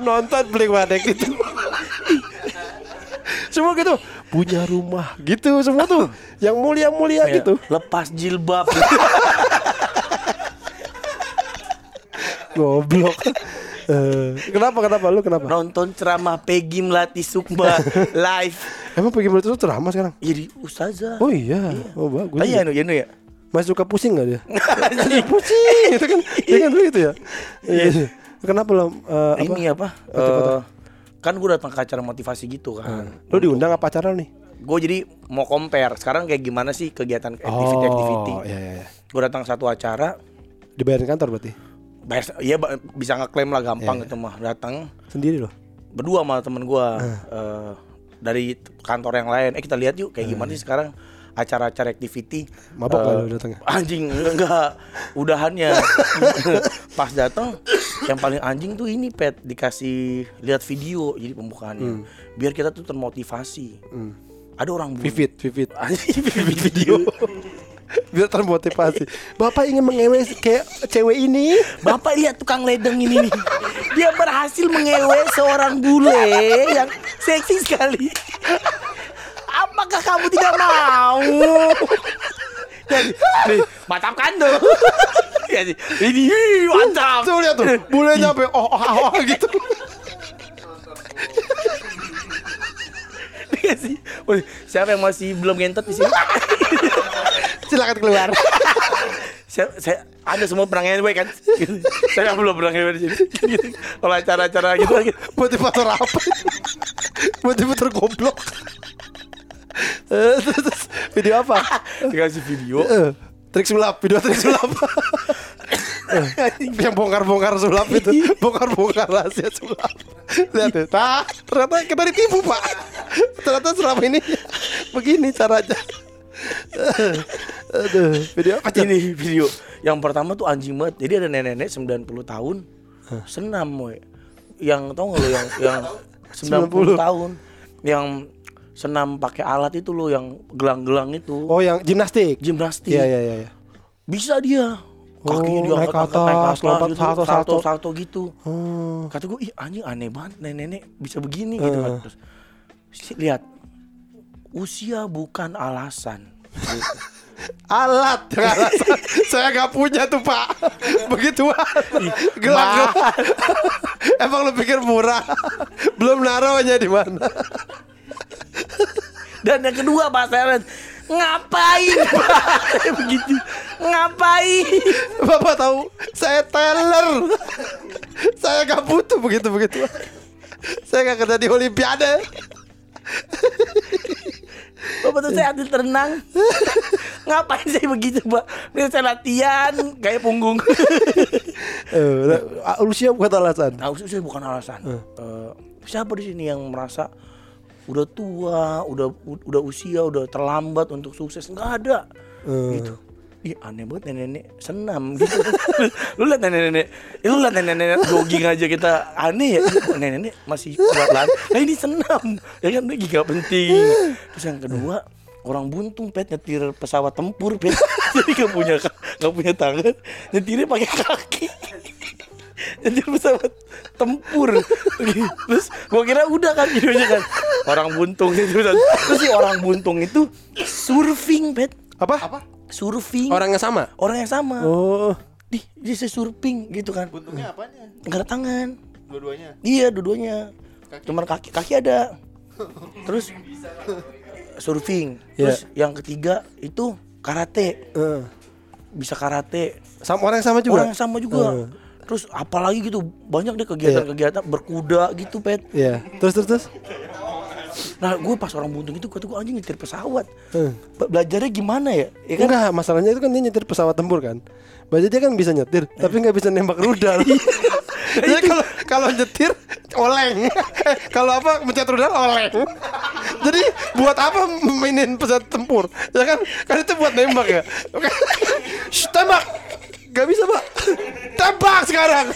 Nonton Blink One itu semua gitu. Punya rumah gitu semua tuh. Yang mulia-mulia Kayak gitu. Lepas jilbab. goblok. Eh, kenapa kenapa? Lu kenapa? Nonton ceramah Peggy Melati Sukma live. emang pergi itu ceramah sekarang? Jadi ustazah. oh iya. Oh bagus Oh iya, nu, ya, nu ya. masih suka pusing gak dia? Pusing. Itu kan dia kan dulu itu ya? Iya. Iya. kenapa lo eh, apa Ini apa? Foto-foto. eh, kan gue datang ke acara motivasi gitu kan. lu diundang apa acara nih Gue jadi mau compare sekarang kayak gimana sih kegiatan activity activity. oh iya iya iya. Gue datang satu acara, dibayarin kantor berarti bayar, ya bisa ngeklaim lah gampang Iya. itu mah. Datang sendiri loh berdua sama temen gue eh, dari t- kantor yang lain. Eh kita lihat yuk kayak gimana sih sekarang acara-acara activity. mabok Eh, lah lu datangnya Anjing enggak udahannya. Pas datang yang paling anjing tuh ini pet dikasih lihat video jadi pembukaannya. Biar kita tuh termotivasi. Hmm. Ada orang vivid vivid Anjing vivid video. biar termotivasi bapak ingin mengewe kayak cewek ini Bapak lihat tukang ledeng ini nih. Dia berhasil mengewe seorang bule yang seksi sekali. Apakah kamu tidak mau? Jadi, nih, mantap kan tuh. Jadi, ini mantap. tuh lihat tuh bule nyampe oh oh, oh, oh, gitu. Woi, siapa yang masih belum ngentot di sini? silakan keluar saya, saya ada semua pernah ngewe kan? saya belum pernah ngewe di sini. Gitu. Kalau acara-acara gitu gitu. motivator apa motivator goblok terus, video apa? Dikasih video. Eh, trik sulap video trik sulap. Eh, yang bongkar-bongkar sulap itu. Bongkar-bongkar rahasia sulap. Lihat deh nah ternyata kita ditipu pak. Ternyata selama ini begini caranya. Aduh video apa ini video. Yang pertama tuh anjing banget. Jadi ada nenek-nenek 90 tahun senam woy yang tau gak lo yang yang 90, 90. tahun yang senam pakai alat itu lo yang gelang-gelang itu. Oh yang gimnastik? Gimnastik. Iya iya iya iya. bisa dia. Kakinya Oh, dia naik ke atas, lompat gitu, salto, salto, salto. gitu. Oh. Kata gue ih anjing aneh banget nenek-nenek bisa begini gitu kan. Terus lihat usia bukan alasan. Gitu. alat alasan saya nggak punya tuh pak. Begituan. Gelang emang lu pikir murah? Belum naruhnya di mana Dan yang kedua Pak Seren Ngapain? Pak begitu. Ngapain? Bapak tahu saya teller. Saya nggak butuh begitu begitu. Saya nggak kerja di olimpiade. Bapak tuh saya atlet renang Ngapain saya begitu Pak? Ini saya latihan Kayak punggung. Eh, usia bukan alasan. Nah usia bukan alasan. Eh, Siapa di sini yang merasa Udah tua Udah udah usia Udah terlambat untuk sukses. Nggak ada. Eh. Gitu. Ih aneh banget nenek-nenek senam gitu. Lu liat nenek-nenek ya Lu liat nenek-nenek jogging aja kita Aneh ya? Kok Nenek-nenek masih kuat lari? Nah ini senam. Ya kan lagi gak penting. Terus yang kedua Orang buntung pet. Nyetir pesawat tempur pet. Jadi gak punya gak punya tangan. Nyetirnya pakai kaki nyetir pesawat tempur terus gua kira udah kan videonya kan orang buntung itu terus si orang buntung itu surfing pet Apa? Apa? surfing Orang yang sama. orang yang sama Oh. di dia se- surfing gitu kan Buntungnya apanya? nggak ada tangan Dua-duanya. iya dua-duanya cuman kaki kaki ada terus surfing terus yang ketiga itu karate Eh. bisa karate Sama orang yang sama juga. orang yang sama juga Eh. Terus apalagi gitu banyak deh kegiatan-kegiatan berkuda gitu pet Iya. Terus terus terus. nah gue pas orang buntung itu kata gue anjing nyetir pesawat Eh. Be- belajarnya gimana ya ya kan Enggak, masalahnya itu kan dia nyetir pesawat tempur kan. Berarti dia kan bisa nyetir, tapi nggak bisa nembak rudal. Jadi kalau kalau nyetir oleng. Eh, kalau apa mencet rudal oleng. Jadi buat apa mainin pesawat tempur? Ya kan? Kan itu buat nembak ya. Oke. Shh, tembak. Gak bisa, Pak. Tembak sekarang.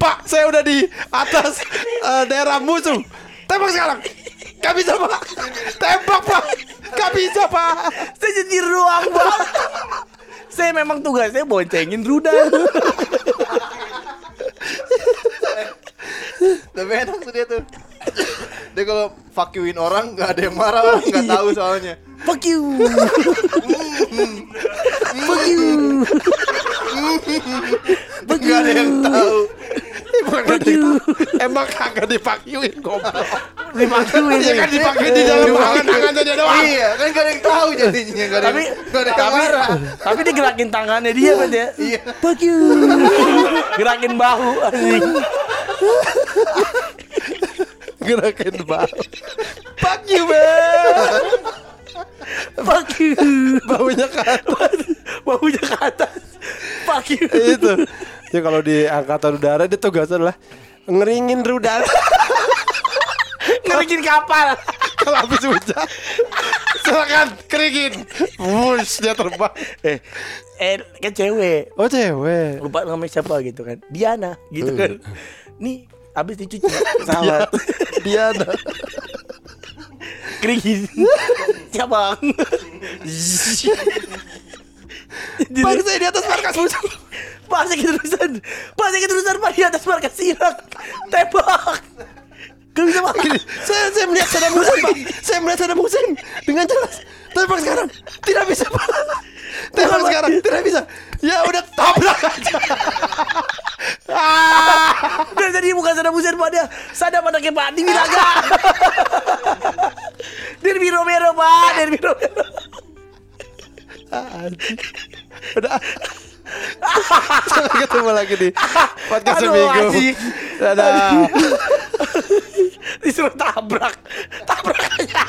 Pak, saya udah di atas eh, daerah musuh. Tembak sekarang. Gak bisa, Pak. Tembak, Pak. Gak bisa, Pak. saya nyetir doang bang saya memang tugasnya boncengin rudal Tapi enak tuh dia tuh. Dia kalau fuck you-in orang nggak ada yang marah, nggak tahu soalnya. fuck you fuck you Nggak ada yang tahu. Gitu. you. Emang kagak dipakyuin goblok. dipakuin Ya kan dipakai di dalam tangan-tangannya dia doang. Iya, kan nggak ada yang tahu jadinya nggak ada. tapi nggak ada yang tapi marah. tapi dia gerakin tangannya dia kan ya Iya. fuck you gerakin bahu anjing Gerakin bau. Fuck you, man. fuck you Baunya kan. bahunya ke atas fuck you Itu. Ya kalau di angkatan udara dia tugasnya adalah ngeringin rudal ngerikin kapal kalau habis hujan. Silakan keringin. Wush, dia terbang. eh eh kan cewek Oh, cewek. lupa namanya siapa gitu kan Diana gitu kan nih abis dicuci. Pesawat Dia ada. keringin cabang. Bang, saya di atas markas. Musuh. Pak saya keterusan Pak saya keterusan Pak di atas markas. Irak Tembak Gak bisa Pak saya, saya melihat Saddam Hussein, Pak. Saya melihat Saddam Hussein dengan jelas. Tembak sekarang. Tidak bisa, Pak. Tembak sekarang. Tidak bisa. Ya udah tabrak aja. Ah. Tadi bukan Saddam Hussein Pak dia Saddam anaknya Pak Di Wilaga Derby Romero Pak Derby Romero. Udah. Sampai ketemu lagi di podcast Aduh, seminggu. anjing. Dadah. Disuruh tabrak Tabrak aja